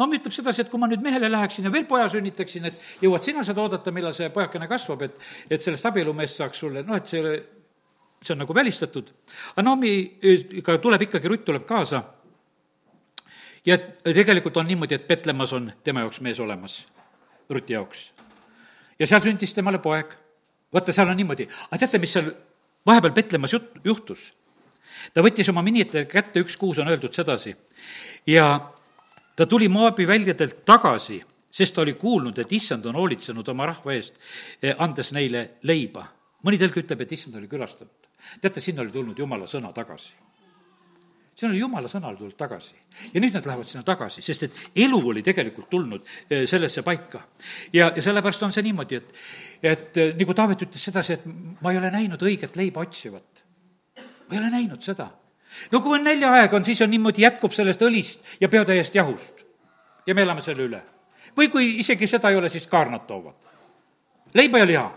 Noomi ütleb sedasi, et kui ma nüüd mehele läheksin ja veel poja sünnitaksin, et jõuad sina seda oodata, millal see pojakene kasvab, et, et sellest abielumeest saaks sulle, noh, et see see on nagu välistatud. aga Noomiga tuleb ikkagi, Rutt tuleb kaasa ja tegelikult on niimoodi, et Petlemmas on tema jaoks mees olemas Ruti jaoks. ja seal sündis temale poeg. vaata, seal on niimoodi, aga teate, mis seal vahepeal Petlemmas jut-, juhtus? ta võttis oma minite kätte, üks kuus on öeldud sedasi, ja ta tuli Moabi väljadelt tagasi, sest ta oli kuulnud, et issand on hoolitsenud oma rahva eest, eh, andes neile leiba. mõni tõlge ütleb, et issand oli külastanud. teate, sinna oli tulnud jumala sõna tagasi see oli jumala sõnal tulnud tagasi. ja nüüd nad lähevad sinna tagasi, sest et elu oli tegelikult tulnud eh, sellesse paika. ja, ja sellepärast on see niimoodi, et, et eh, nagu Taavet ütles sedasi, et ma ei ole näinud õiget leiba otsivat. ma ei ole näinud seda. no kui on näljaaeg on, siis on niimoodi, jätkub sellest õlist ja peotäiest jahust. ja me elame selle üle. või kui isegi seda ei ole, siis kaarnad toovad. leiba ja liha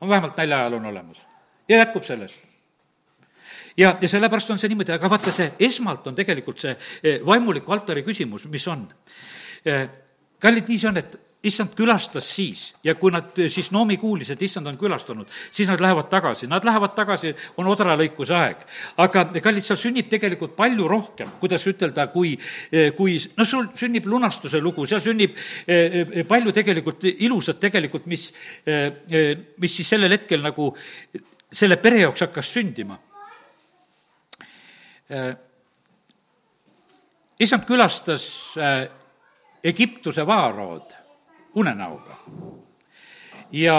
on vähemalt nälja ajal on olemas ja jätkub sellest ja, ja sellepärast on see niimoodi, aga vaata, see esmalt on tegelikult see eh, vaimuliku altari küsimus, mis on. Eh, kallid, nii see on, et issand külastas siis ja kui nad eh, siis Noomi kuulis, et issand on külastanud, siis nad lähevad tagasi, nad lähevad tagasi, on odralõikuse aeg. aga kallid, seal sünnib tegelikult palju rohkem, kuidas ütelda, kui, kui noh, sul sünnib lunastuse lugu, seal sünnib palju tegelikult ilusat tegelikult, mis, mis siis sellel hetkel nagu selle pere jaoks hakkas sündima Äh, issand külastas äh, Egiptuse vaaraod unenäoga ja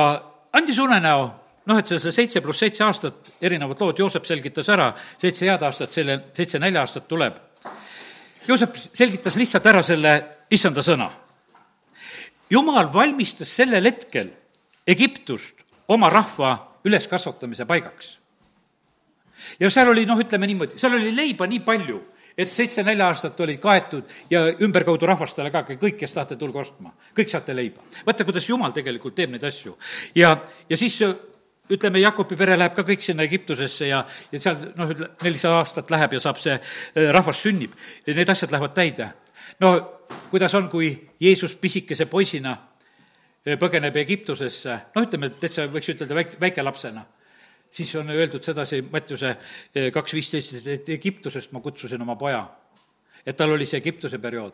andis unenäo, noh, et see seitse pluss seitse aastat, erinevad lood, Joosep selgitas ära, seitse head aastat, selle, seitse nälja aastat tuleb. Joosep selgitas lihtsalt ära selle issanda sõna. jumal valmistas sellel hetkel Egiptust oma rahva üleskasvatamise paigaks ja seal oli noh, ütleme niimoodi, seal oli leiba nii palju, et seitse nälja aastat olid kaetud ja ümberkaudu rahvastele ka, kõik, kes tahate, tulge ostma, kõik saate leiba. vaata, kuidas Jumal tegelikult teeb neid asju. ja, ja siis ütleme, Jakobi pere läheb ka kõik sinna Egiptusesse ja, ja seal noh, ütle, nelisada aastat läheb ja saab see äh, rahvas sünnib. Need asjad lähevad täide. no kuidas on, kui Jeesus pisikese poisina äh, põgeneb Egiptusesse, noh, ütleme, täitsa võiks ütelda väike, väikelapsena siis on öeldud sedasi Mattiuse eh, kaks viisteist, et Egiptusest ma kutsusin oma poja. et tal oli see Egiptuse periood.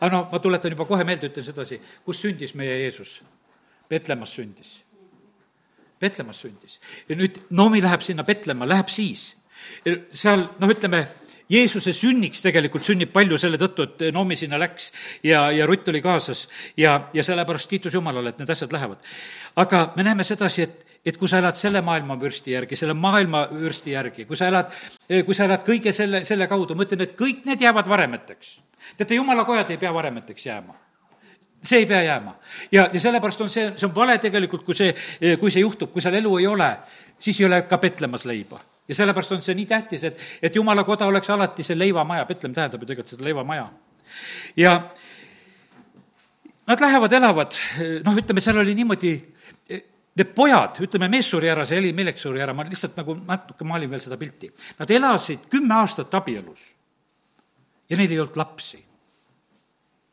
aga no ma tuletan juba kohe meelde, ütlen sedasi, kus sündis meie Jeesus? Petlemmas sündis. Petlemmas sündis. ja nüüd Noomi läheb sinna Petlemma, läheb siis. seal noh, ütleme, Jeesuse sünniks tegelikult sünnib palju selle tõttu, et Noomi sinna läks ja, ja Rutt oli kaasas ja, ja sellepärast kiitus Jumalale, et need asjad lähevad. aga me näeme sedasi, et, et kui sa elad selle maailma vürsti järgi, selle maailma vürsti järgi, kui sa elad, kui sa elad kõige selle, selle kaudu, ma ütlen, et kõik need jäävad varemeteks. teate, jumala kojad ei pea varemeteks jääma see ei pea jääma. ja, ja sellepärast on see, see on vale tegelikult, kui see, kui see juhtub, kui seal elu ei ole, siis ei ole ka petlemas leiba ja sellepärast on see nii tähtis, et, et jumala koda oleks alati see leivamaja, Betlem tähendab ju tegelikult seda leivamaja. ja nad lähevad, elavad, noh, ütleme, seal oli niimoodi, need pojad, ütleme, mees suri ära, see Elimelek suri ära, ma lihtsalt nagu natuke maalin veel seda pilti. Nad elasid kümme aastat abielus ja neil ei olnud lapsi.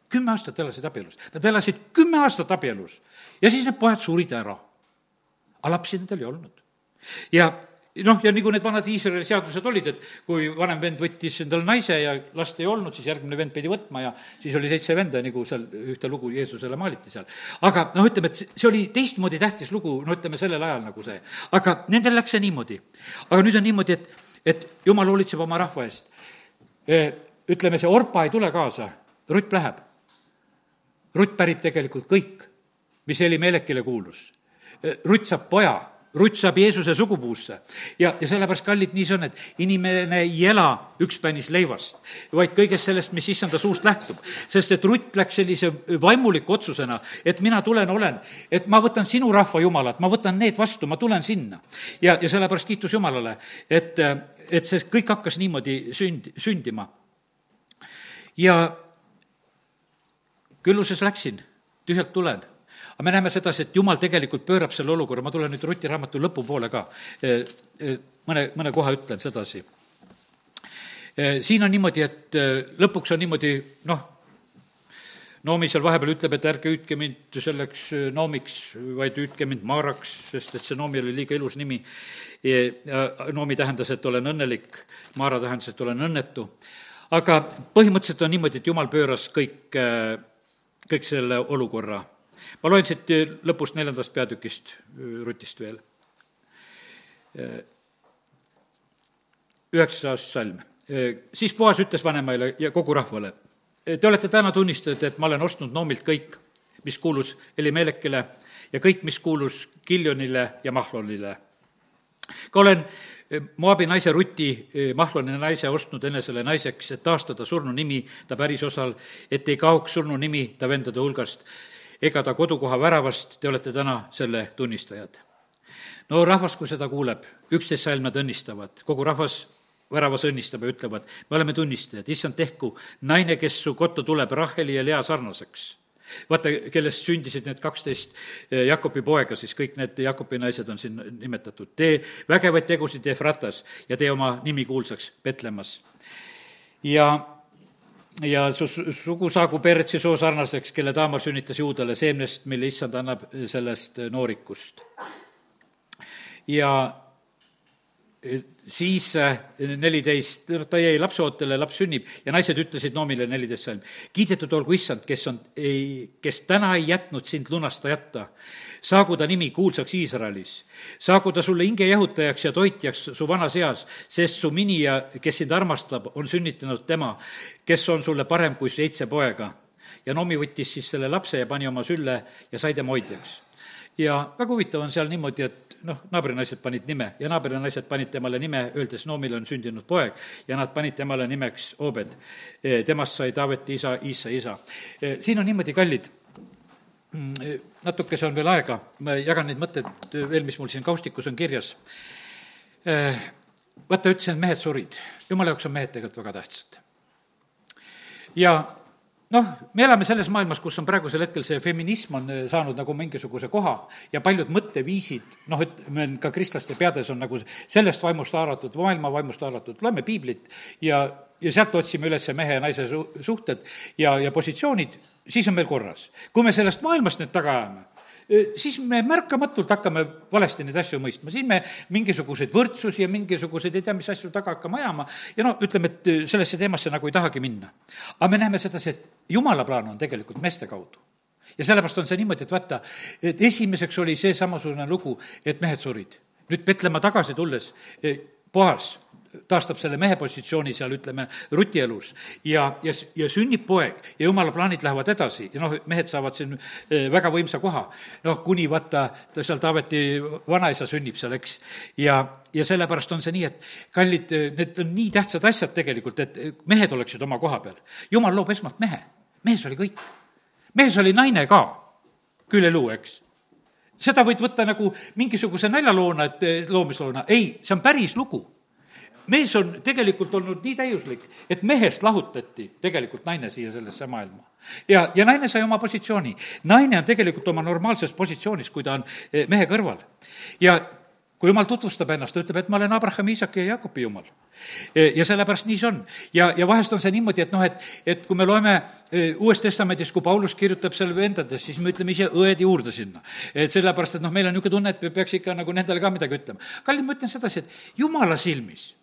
kümme aastat elasid abielus, nad elasid kümme aastat abielus ja siis need pojad surid ära. aga lapsi nendel ei olnud. ja noh, ja nagu need vanad Iisraeli seadused olid, et kui vanem vend võttis endale naise ja last ei olnud, siis järgmine vend pidi võtma ja siis oli seitse venda, nagu seal ühte lugu Jeesusele maaliti seal. aga noh, ütleme, et see oli teistmoodi tähtis lugu, no ütleme, sellel ajal nagu see. aga nendel läks see niimoodi. aga nüüd on niimoodi, et, et jumal hoolitseb oma rahva eest. E, ütleme, see Orpa ei tule kaasa, Rutt läheb. Rutt pärib tegelikult kõik, mis Elimelekile kuulus. E, Rutt saab poja Rutt saab Jeesuse sugupuusse. ja, ja sellepärast, kallid, nii see on, et inimene ei ela ükspänis leivast, vaid kõigest sellest, mis issanda suust lähtub. sest et Rutt läks sellise vaimuliku otsusena, et mina tulen, olen, et ma võtan sinu rahva Jumalat, ma võtan need vastu, ma tulen sinna. ja, ja sellepärast kiitus Jumalale, et, et see kõik hakkas niimoodi sünd, sündima. ja külluses läksin, tühjalt tulen aga me näeme sedasi, et jumal tegelikult pöörab selle olukorra, ma tulen nüüd Ruti raamatu lõpupoole ka, mõne, mõne koha ütlen sedasi. Siin on niimoodi, et lõpuks on niimoodi, noh, Noomi seal vahepeal ütleb, et ärge hüüdke mind selleks Noomiks, vaid hüüdke mind Maaraks, sest et see Noomi oli liiga ilus nimi. Noomi tähendas, et olen õnnelik, Maara tähendas, et olen õnnetu. aga põhimõtteliselt on niimoodi, et jumal pööras kõik, kõik selle olukorra ma loen siit äh, lõpust neljandast peatükist, äh, Rutist veel. Äh, üheksas salm. siis Boas ütles vanemaile ja kogu rahvale, te olete täna tunnistajad, et ma olen ostnud Noomilt kõik, mis kuulus Elimelekile ja kõik, mis kuulus Kiljonile ja Mahlonile. ka olen Moabi naise Ruti, Mahloni naise ostnud enesele naiseks, et taastada surnu nimi ta pärisosal, et ei kaoks surnu nimi ta vendade hulgast ega ta kodukoha väravast, te olete täna selle tunnistajad. no rahvas, kui seda kuuleb, üksteist salm nad õnnistavad, kogu rahvas väravas õnnistab ja ütlevad, me oleme tunnistajad, issand, tehku naine, kes su kotta tuleb, Raheli ja Lea sarnaseks vaata, kellest sündisid need kaksteist eh, Jakobi poega, siis kõik need Jakobi naised on siin nimetatud. tee vägevaid tegusid Efratas ja tee oma nimi kuulsaks Petlemmas. ja ja su sugu saagu Peretsi soo sarnaseks, kelle Taamar sünnitas juudele seemnest, mille issand annab sellest noorikust. ja siis e, neliteist, ta jäi lapseootele, laps sünnib ja naised ütlesid Noomile neliteist salm, kiidetud olgu issand, kes on, ei, kes täna ei jätnud sind lunastajata saagu ta nimi kuulsaks Iisraelis. saagu ta sulle hingejahutajaks ja toitjaks su vanas eas, sest su minija, kes sind armastab, on sünnitanud tema, kes on sulle parem kui seitse poega. ja Nomi võttis siis selle lapse ja pani oma sülle ja sai tema hoidjaks. Ja väga huvitav on seal niimoodi, et noh, naabrinaised panid nime ja naabrinaised panid temale nime, öeldes Noomile on sündinud poeg ja nad panid temale nimeks Obed. temast sai Taaveti isa, Iisa isa. siin on niimoodi, kallid Mm, natukese on veel aega, ma jagan neid mõtteid veel, mis mul siin kaustikus on kirjas. Vaata, ütlesin, et mehed surid. jumala jaoks on mehed tegelikult väga tähtsad. ja noh, me elame selles maailmas, kus on praegusel hetkel see feminism on eh, saanud nagu mingisuguse koha ja paljud mõtteviisid, noh, ütleme ka kristlaste peades on nagu sellest vaimust haaratud, maailma vaimust haaratud, loeme piiblit ja, ja sealt otsime üles mehe ja naise su-, suhted ja, ja positsioonid siis on meil korras. kui me sellest maailmast nüüd taga ajame, siis me märkamatult hakkame valesti neid asju mõistma, siis me mingisuguseid võrdsusi ja mingisuguseid ei tea mis asju taga hakkame ajama ja no ütleme, et sellesse teemasse nagu ei tahagi minna. aga me näeme sedasi, et jumala plaan on tegelikult meeste kaudu ja sellepärast on see niimoodi, et vaata, et esimeseks oli see samasugune lugu, et mehed surid. nüüd Petlemma tagasi tulles, Boas taastab selle mehe positsiooni seal, ütleme, Ruti elus ja, ja, ja sünnib poeg ja jumala plaanid lähevad edasi. Ja noh, mehed saavad siin eh, väga võimsa koha. noh, kuni vaata, ta seal Taaveti vanaisa sünnib seal, eks, ja, ja sellepärast on see nii, et kallid, need on nii tähtsad asjad tegelikult, et mehed oleksid oma koha peal. jumal loob esmalt mehe, mehes oli kõik. mehes oli naine ka, küüleluu, eks. Seda võid võtta nagu mingisuguse naljaloona, et loomisloona, ei, see on päris lugu mees on tegelikult olnud nii täiuslik, et mehest lahutati tegelikult naine siia sellesse maailma. ja, ja naine sai oma positsiooni. naine on tegelikult oma normaalses positsioonis, kui ta on eh, mehe kõrval. ja kui jumal tutvustab ennast, ta ütleb, et ma olen Abrahami, Iisaki ja Jaakobi jumal. Eh, ja sellepärast nii see on. ja, ja vahest on see niimoodi, et noh, et, et kui me loeme eh, Uues Testamendis, kui Paulus kirjutab seal vendades, siis me ütleme ise õed juurde sinna. et sellepärast, et noh, meil on niisugune tunne, et peaks ikka nagu nendele ka midagi ütlema. kallid, ma ütlen sedasi, et jumala silmis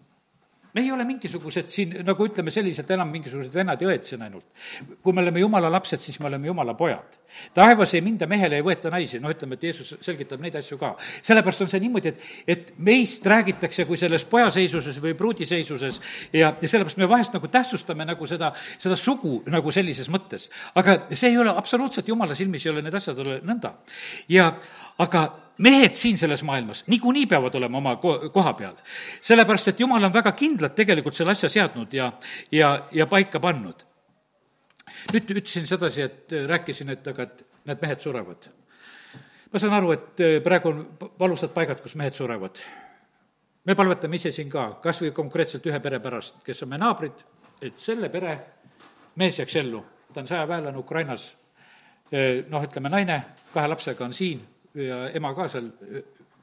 me ei ole mingisugused siin, nagu ütleme, selliselt enam mingisugused vennad ja õed siin ainult. kui me oleme jumala lapsed, siis me oleme jumala pojad. taevas ei minda mehele, ei võeta naisi, noh, ütleme, et Jeesus selgitab neid asju ka. sellepärast on see niimoodi, et, et meist räägitakse kui selles pojaseisuses või pruudiseisuses ja, ja sellepärast me vahest nagu tähtsustame nagu seda, seda sugu nagu sellises mõttes. aga see ei ole absoluutselt, jumala silmis ei ole need asjad ole nõnda. ja aga mehed siin selles maailmas niikuinii peavad olema oma ko-, koha peal. sellepärast, et jumal on väga kindlalt tegelikult selle asja seadnud ja, ja, ja paika pannud. nüüd ütlesin sedasi, et äh, rääkisin, et aga, et need mehed surevad. ma saan aru, et äh, praegu on valusad paigad, kus mehed surevad. me palvetame ise siin ka, kas või konkreetselt ühe pere pärast, kes on meie naabrid, et selle pere mees jääks ellu. ta on sõjaväelane Ukrainas, äh, noh, ütleme naine kahe lapsega on siin ja ema ka seal,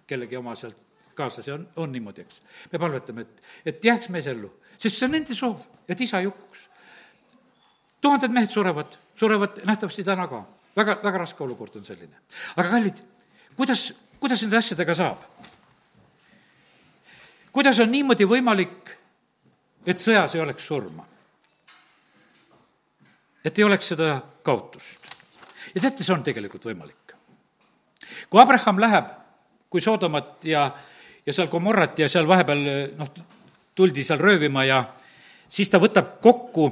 kellegi oma sealt kaaslasi on, on niimoodi, eks. me palvetame, et, et jääks mees ellu, sest see on nende soov, et isa ei hukkuks. tuhanded mehed surevad, surevad nähtavasti täna ka. väga, väga raske olukord on selline. aga kallid, kuidas, kuidas nende asjadega saab? kuidas on niimoodi võimalik, et sõjas ei oleks surma? et ei oleks seda kaotust. ja teate, see on tegelikult võimalik kui Abraham läheb, kui Sodomat ja, ja seal Gomorrat ja seal vahepeal noh, tuldi seal röövima ja siis ta võtab kokku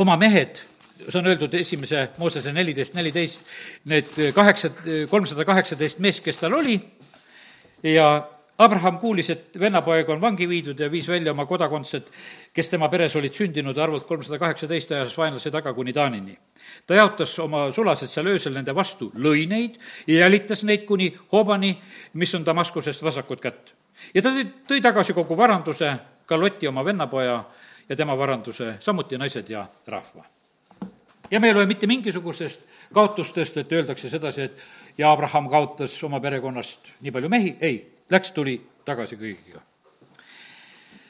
oma mehed, see on öeldud esimese Moosese neliteist, neliteist, need kaheksa, kolmsada kaheksateist meest, kes tal oli, ja Abraham kuulis, et vennapoeg on vangi viidud ja viis välja oma kodakondsed, kes tema peres olid sündinud, arvult kolmsada kaheksateist, ajas vaenlase taga kuni Taanini. ta jaotas oma sulased seal öösel nende vastu, lõi neid ja jälitas neid kuni Hobani, mis on Damaskusest vasakut kätt. ja ta tõi, tõi tagasi kogu varanduse, ka Loti oma vennapoja ja tema varanduse, samuti naised ja rahva. ja me ei loe mitte mingisugusest kaotustest, et öeldakse sedasi, et ja Abraham kaotas oma perekonnast nii palju mehi, ei läks, tuli tagasi kõigiga.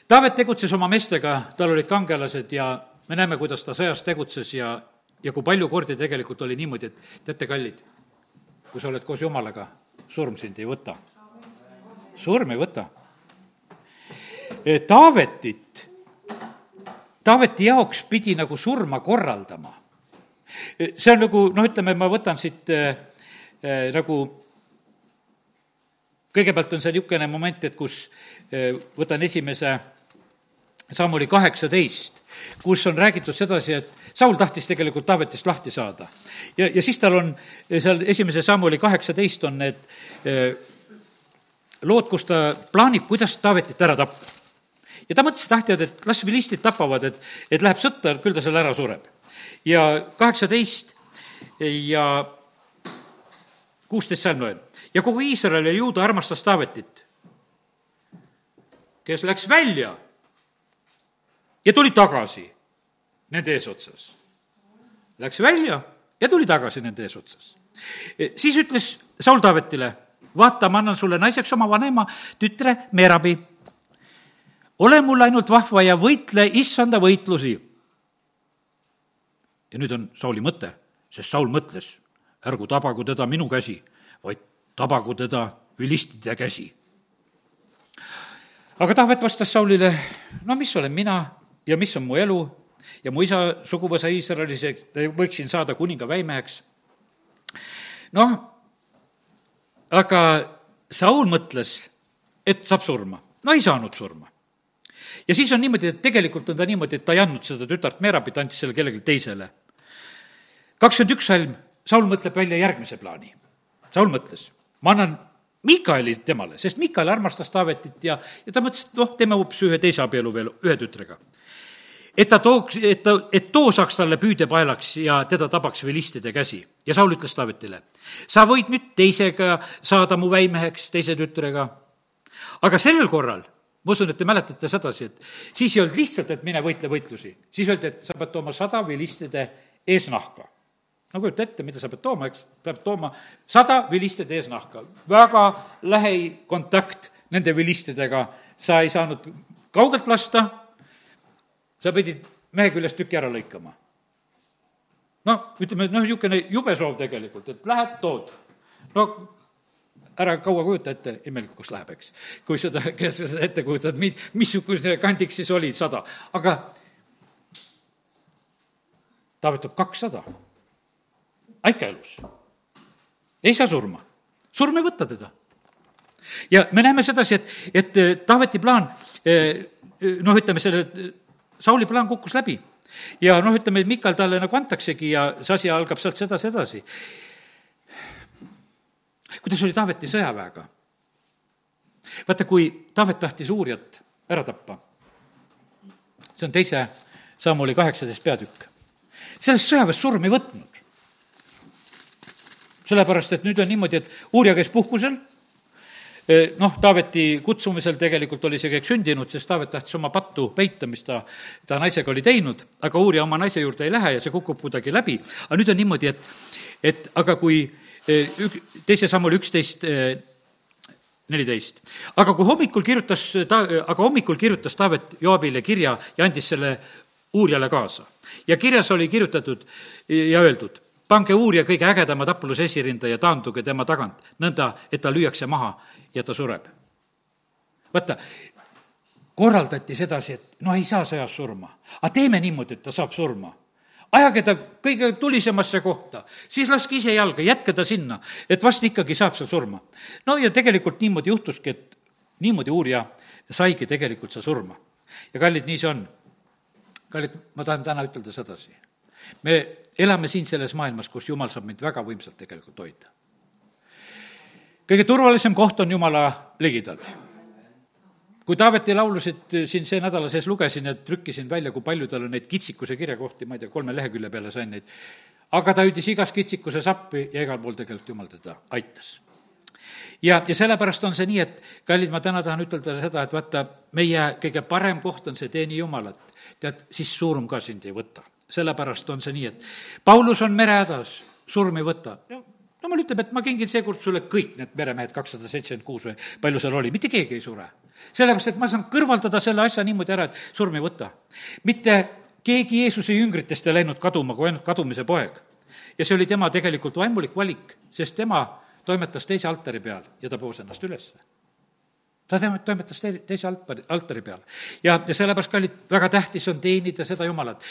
Taavet tegutses oma meestega, tal olid kangelased ja me näeme, kuidas ta sõjas tegutses ja, ja kui palju kordi tegelikult oli niimoodi, et teate, kallid, kui sa oled koos Jumalaga, surm sind ei võta. surm ei võta. Taavetit, Taaveti jaoks pidi nagu surma korraldama. see on nagu, noh, ütleme, ma võtan siit äh, nagu kõigepealt on see niisugune moment, et kus eh, võtan esimese sammuli kaheksateist, kus on räägitud sedasi, et Saul tahtis tegelikult Taavetist lahti saada. ja, ja siis tal on seal esimese sammuli kaheksateist on need eh, lood, kus ta plaanib, kuidas Taavetit ära tappa. ja ta mõtles, et ah, tead, et las vilistid tapavad, et, et läheb sõtta, küll ta seal ära sureb. ja kaheksateist ja kuusteist salm loen ja kogu Iisrael ja Juuda armastas Taavetit, kes läks välja ja tuli tagasi nende eesotsas. Läks välja ja tuli tagasi nende eesotsas. siis ütles Saul Taavetile, vaata, ma annan sulle naiseks oma vanema tütre Merabi. ole mul ainult vahva ja võitle issanda võitlusi. ja nüüd on Sauli mõte, sest Saul mõtles ärgu tabagu teda minu käsi, tabagu teda vilistide käsi. aga Taavet vastas Saulile, no mis olen mina ja mis on mu elu ja mu isa suguvõsa Iisraelis, võiksin saada kuninga väimeheks. noh, aga Saul mõtles, et saab surma. no ei saanud surma. ja siis on niimoodi, et tegelikult on ta niimoodi, et ta ei andnud seda tütart Merabit, andis selle kellelegi teisele. kakskümmend üks salm, Saul mõtleb välja järgmise plaani. Saul mõtles, ma annan Mikaeli temale, sest Mikael armastas Taavetit ja, ja ta mõtles, et noh, teeme hoopis ühe teise abielu veel ühe tütrega et ta tooks, et ta, et too saaks talle püüdepaelaks ja teda tabaks vilistide käsi. ja Saul ütles Taavetile, sa võid nüüd teisega saada mu väimeheks, teise tütrega. aga sellel korral, ma usun, et te mäletate sedasi, et siis ei olnud lihtsalt, et mine võitle võitlusi, siis öeldi, et sa pead tooma sada vilistide eesnahka no kujuta ette, mida sa pead tooma, eks, peab tooma sada vilistide eesnahka, väga lähikontakt nende vilistidega, sa ei saanud kaugelt lasta sa pidid mehe küljest tüki ära lõikama. noh, ütleme, noh, niisugune jube soov tegelikult, et lähed, tood. no ära kaua kujuta ette, imelikuks läheb, eks. kui seda, kes seda ette kujutad, mi-, missugune kandiks siis oli, sada, aga ta võtab kakssada. Äike elus. ei saa surma. surm ei võta teda. ja me näeme sedasi, et, et Taaveti plaan eh, noh, ütleme selle Sauli plaan kukkus läbi. ja noh, ütleme, et Mikal talle nagu antaksegi ja see asi algab sealt sedasi edasi. kuidas oli Taaveti sõjaväega? vaata, kui Taavet tahtis uurijat ära tappa, see on teise Samuli kaheksateist peatükk, sellest sõjaväest surm ei võtnud. Sellepärast, et nüüd on niimoodi, et uurija käis puhkusel noh, Taaveti kutsumisel tegelikult oli see kõik sündinud, sest Taavet tahtis oma pattu peita, mis ta, ta naisega oli teinud, aga uurija oma naise juurde ei lähe ja see kukub kuidagi läbi. aga nüüd on niimoodi, et, et aga kui ük-, teise sammul üksteist neliteist. aga kui hommikul kirjutas ta, aga hommikul kirjutas Taavet Joabile kirja ja andis selle uurijale kaasa. ja kirjas oli kirjutatud ja öeldud, pange uurija kõige ägedama tapluse esirinda ja taanduge tema tagant, nõnda, et ta lüüakse maha ja ta sureb. vaata, korraldati sedasi, et no ei saa sõjas surma, aga teeme niimoodi, et ta saab surma ajage ta kõige tulisemasse kohta, siis laske ise jalga, jätke ta sinna, et vast ikkagi saab seal surma. no ja tegelikult niimoodi juhtuski, et niimoodi uurija saigi tegelikult seal surma. ja kallid, nii see on. kallid, ma tahan täna ütelda sedasi. Me elame siin selles maailmas, kus Jumal saab meid väga võimsalt tegelikult hoida kõige turvalisem koht on Jumala ligidal. kui Taaveti laulusid siin see nädala sees lugesin ja trükkisin välja, kui palju tal on neid kitsikuse kirjakohti, ma ei tea, kolme lehekülje peale sain neid, aga ta hüüdis igas kitsikuses appi ja igal pool tegelikult Jumal teda aitas ja, ja sellepärast on see nii, et kallid, ma täna tahan ütelda seda, et vaata, meie kõige parem koht on see teeni Jumalat. tead, siis surm ka sind ei võta. Sellepärast on see nii, et Paulus on merehädas, surm ei võta jumal ütleb, et ma kingin seekord sulle kõik need meremehed, kakssada seitsekümmend kuus või palju seal oli, mitte keegi ei sure. sellepärast, et ma saan kõrvaldada selle asja niimoodi ära, et surm ei võta. mitte keegi Jeesuse jüngritest ei läinud kaduma, kui ainult kadumise poeg. ja see oli tema tegelikult vaimulik valik, sest tema toimetas teise altari peal ja ta poos ennast ülesse ta toimetas teise altari, altari peal. ja, ja sellepärast, kallid, väga tähtis on teenida seda Jumalat.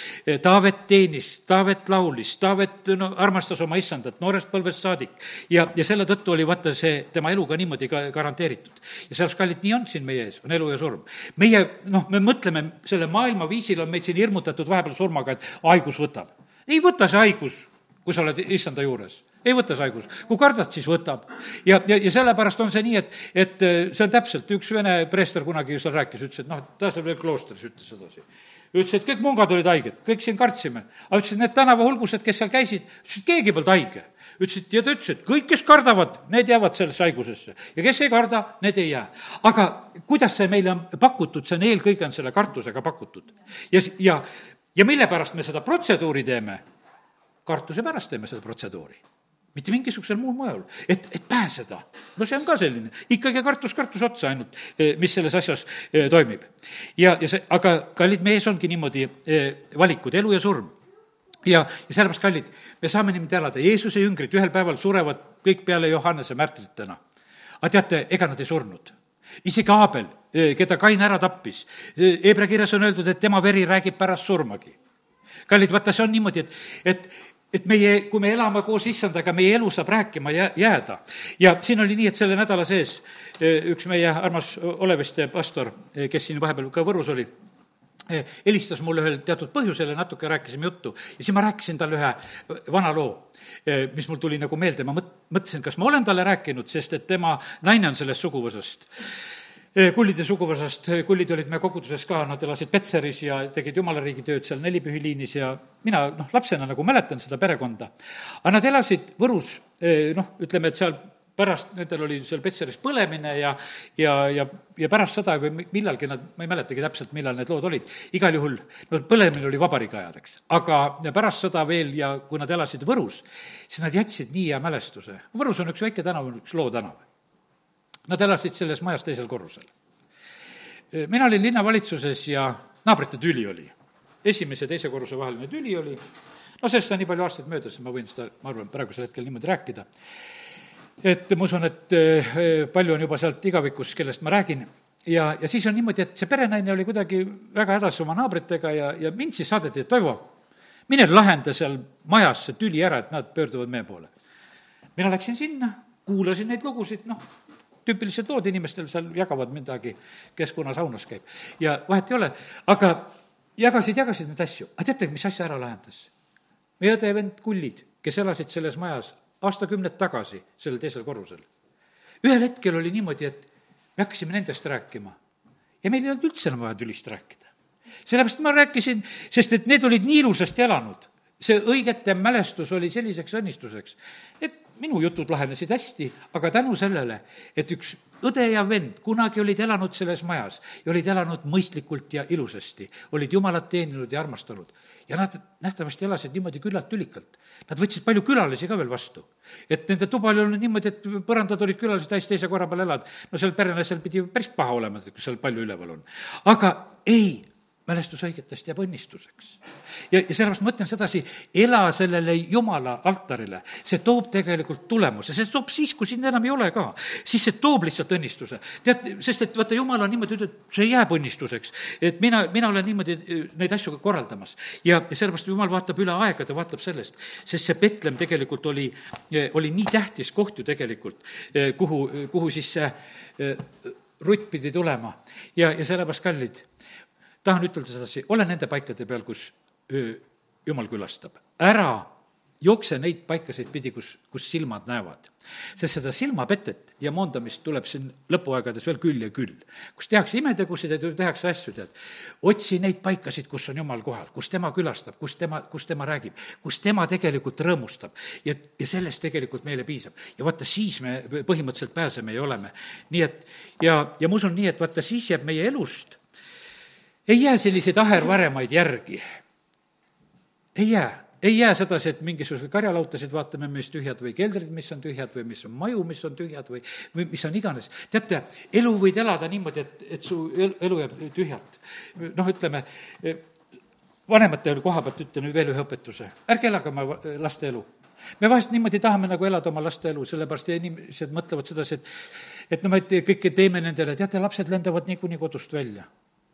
Taavet teenis, Taavet laulis, Taavet no armastas oma issandat noorest põlvest saadik ja, ja selle tõttu oli vaata see tema elu ka niimoodi ka garanteeritud. ja sellepärast, kallid, nii on siin meie ees, on elu ja surm. meie, noh, me mõtleme, selle maailmaviisil on meid siin hirmutatud vahepeal surmaga, et haigus võtab. ei võta see haigus, kui sa oled issanda juures ei võta see haigus. kui kardad, siis võtab. ja, ja, ja sellepärast on see nii, et, et äh, see on täpselt, üks vene preester kunagi seal rääkis, ütles, et noh, ta seal veel kloostris ütles sedasi. ütles, et kõik mungad olid haiged, kõik siin kartsime. aga ütles, et need tänavahulgused, kes seal käisid, ütles, et keegi polnud haige. ütles, et ja ta ütles, et kõik, kes kardavad, need jäävad sellesse haigusesse ja kes ei karda, need ei jää. aga kuidas see meile on pakutud, see on eelkõige on selle kartusega pakutud. ja, ja, ja mille pärast me seda protseduuri teeme? kartuse pärast teeme seda protseduuri mitte mingisugusel muul moel, et, et pääseda. no see on ka selline, ikkagi kartus, kartus otsa ainult, eh, mis selles asjas eh, toimib. ja, ja see, aga kallid, meie ees ongi niimoodi eh, valikud, elu ja surm. ja, ja sellepärast, kallid, me saame niimoodi elada, Jeesuse jüngrid ühel päeval surevad kõik peale Johannese märtritena. aga teate, ega nad ei surnud. isegi Aabel, keda Kain ära tappis, Hebra kirjas on öeldud, et tema veri räägib pärast surmagi. kallid, vaata, see on niimoodi, et, et et meie, kui me elame koos issandaga, meie elu saab rääkima jää, jääda. ja siin oli nii, et selle nädala sees üks meie armas Oleviste pastor, kes siin vahepeal ka Võrus oli, Eh, helistas mulle ühel teatud põhjusel ja natuke rääkisime juttu. Ja siis ma rääkisin talle ühe vana loo, eh, mis mul tuli nagu meelde, ma mõt-, mõtlesin, kas ma olen talle rääkinud, sest et tema naine on sellest suguvõsast. eh, kullide suguvõsast, kullid olid meie koguduses ka, nad elasid Petseris ja tegid jumalariigi tööd seal nelipühiliinis ja mina noh, lapsena nagu mäletan seda perekonda. aga nad elasid Võrus, noh, ütleme, et seal pärast nendel oli seal Petseris põlemine ja, ja, ja, ja pärast seda või millalgi nad, ma ei mäletagi täpselt, millal need lood olid, igal juhul no põlemine oli vabariigi ajal, eks. aga pärast seda veel ja kui nad elasid Võrus, siis nad jätsid nii hea mälestuse. Võrus on üks väike tänav, üks Loo tänav. Nad elasid selles majas teisel korrusel. mina olin linnavalitsuses ja naabrite tüli oli. esimese ja teise korruse vaheline tüli oli, no sellest on nii palju aastaid möödas, ma võin seda, ma arvan, praegusel hetkel niimoodi rääkida et ma usun, et eh, palju on juba sealt igavikus, kellest ma räägin, ja, ja siis on niimoodi, et see perenaine oli kuidagi väga hädas oma naabritega ja, ja mind siis saadeti, et Toivo, mine lahenda seal majas see tüli ära, et nad pöörduvad meie poole. mina läksin sinna, kuulasin neid lugusid, noh, tüüpilised lood inimestel seal jagavad midagi, kes kuna saunas käib. ja vahet ei ole, aga jagasid, jagasid neid asju. aga teate, mis asja ära lahendas? meie õde ja vend Kullid, kes elasid selles majas, aastakümned tagasi sellel teisel korrusel. ühel hetkel oli niimoodi, et me hakkasime nendest rääkima ja meil ei olnud üldse enam vaja tülist rääkida. sellepärast ma rääkisin, sest et need olid nii ilusasti elanud. see õigete mälestus oli selliseks õnnistuseks, et minu jutud lahenesid hästi, aga tänu sellele, et üks õde ja vend kunagi olid elanud selles majas ja olid elanud mõistlikult ja ilusasti, olid Jumalat teeninud ja armastanud ja nad nähtavasti elasid niimoodi küllalt tülikalt. Nad võtsid palju külalisi ka veel vastu. et nende tuba oli olnud niimoodi, et põrandad olid külalisi täis, teise korra peal elad. no seal perenaisel pidi päris paha olema, kui seal palju üleval on. aga ei, mälestus õigetest jääb õnnistuseks. ja, ja sellepärast ma mõtlen sedasi, ela sellele Jumala altarile, see toob tegelikult tulemuse, see toob siis, kui sind enam ei ole ka, siis see toob lihtsalt õnnistuse. tead, sest et vaata, Jumal on niimoodi öeldud, see jääb õnnistuseks. et mina, mina olen niimoodi eh, neid asju korraldamas. ja, sellepärast Jumal vaatab üle aegade, vaatab sellest, sest see Betlem tegelikult oli, eh, oli nii tähtis koht ju tegelikult, eh, kuhu, kuhu siis see rutt pidi tulema. ja, ja sellepärast, kallid tahan ütelda sedasi, ole nende paikade peal, kus jumal külastab. ära jookse neid paikasid pidi, kus, kus silmad näevad. sest seda silmapetet ja moondamist tuleb siin lõpuaegades veel küll ja küll. kus tehakse imetegusid ja tehakse asju, tead. otsi neid paikasid, kus on jumal kohal, kus tema külastab, kus tema, kus tema räägib, kus tema tegelikult rõõmustab. ja, ja sellest tegelikult meile piisab. ja vaata, siis me põhimõtteliselt pääseme ja oleme. nii et ja, ja ma usun nii, et vaata, siis jääb meie elust ei jää selliseid ahervaremaid järgi. ei jää, ei jää sedasi, et mingisuguseid karjalautasid vaatame, mis tühjad või keldrid, mis on tühjad või mis on maju, mis on tühjad või, või mis on iganes. teate, elu võid elada niimoodi, et, et su elu jääb tühjalt. noh, ütleme, vanemate koha pealt ütlen veel ühe õpetuse, ärge elage oma laste elu me vahest niimoodi tahame nagu elada oma laste elu, sellepärast inimesed mõtlevad sedasi, et et no me kõike teeme nendele, teate, lapsed lendavad niikuinii kodust välja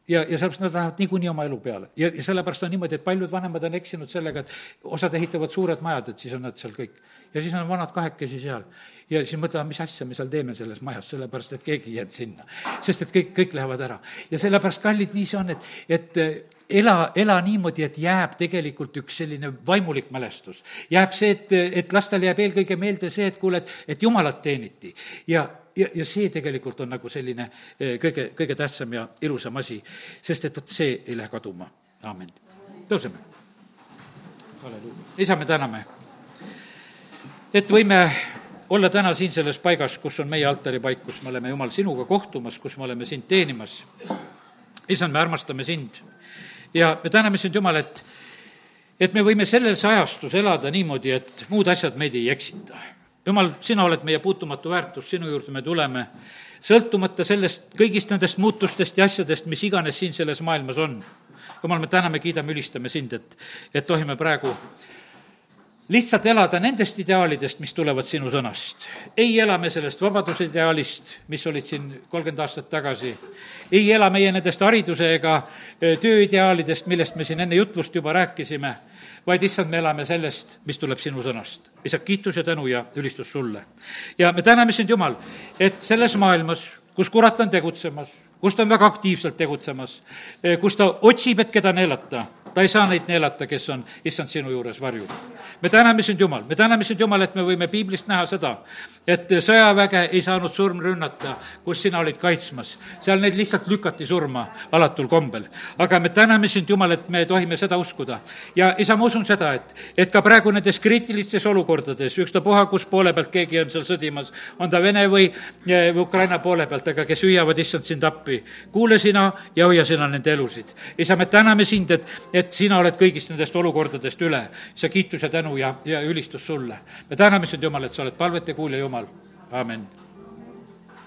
ja, ja sellepärast nad lähevad niikuinii oma elu peale. ja, ja sellepärast on niimoodi, et paljud vanemad on eksinud sellega, et osad ehitavad suured majad, et siis on nad seal kõik. ja siis on vanad kahekesi seal. ja siis mõtlevad, mis asja me seal teeme selles majas, sellepärast et keegi ei jäänud sinna. sest et kõik, kõik lähevad ära. ja sellepärast, kallid, nii see on, et, et ela, ela niimoodi, et jääb tegelikult üks selline vaimulik mälestus. jääb see, et, et lastele jääb eelkõige meelde see, et kuule, et, et jumalat teeniti ja ja, ja see tegelikult on nagu selline eh, kõige, kõige tähtsam ja ilusam asi, sest et vot see ei lähe kaduma, aamen. tõuseme. halleluuja. isa, me täname, et võime olla täna siin selles paigas, kus on meie altaripaik, kus me oleme, Jumal, sinuga kohtumas, kus me oleme sind teenimas. isand, me armastame sind ja me täname sind, Jumal, et et me võime selles ajastus elada niimoodi, et muud asjad meid ei eksita jumal, sina oled meie puutumatu väärtus, sinu juurde me tuleme, sõltumata sellest, kõigist nendest muutustest ja asjadest, mis iganes siin selles maailmas on. jumal, me täname, kiidame, ülistame sind, et, et tohime praegu lihtsalt elada nendest ideaalidest, mis tulevad sinu sõnast. ei ela me sellest vabaduse ideaalist, mis olid siin kolmkümmend aastat tagasi, ei ela meie nendest hariduse ega tööideaalidest, millest me siin enne jutlust juba rääkisime, vaid issand, me elame sellest, mis tuleb sinu sõnast. isa, kiitus ja tänu ja ülistus sulle. ja me täname sind, Jumal, et selles maailmas, kus kurat on tegutsemas, kus ta on väga aktiivselt tegutsemas, kus ta otsib, et keda neelata ta ei saa neid neelata, kes on, issand, sinu juures varjul. me täname sind, Jumal, me täname sind, Jumal, et me võime piiblist näha seda, et sõjaväge ei saanud surm rünnata, kus sina olid kaitsmas. seal neid lihtsalt lükati surma alatul kombel. aga me täname sind, Jumal, et me tohime seda uskuda. ja isa, ma usun seda, et, et ka praegu nendes kriitilistes olukordades, ükstapuha, kus poole pealt keegi on seal sõdimas, on ta Vene või, või Ukraina poole pealt, aga kes hüüavad, issand, sind appi. kuule sina ja hoia sina nende elusid. isa, me täname sind, et, et et sina oled kõigist nendest olukordadest üle. see kiitus ja tänu ja, ja ülistus sulle. me täname sind, Jumal, et sa oled palvete kuulja, Jumal. amin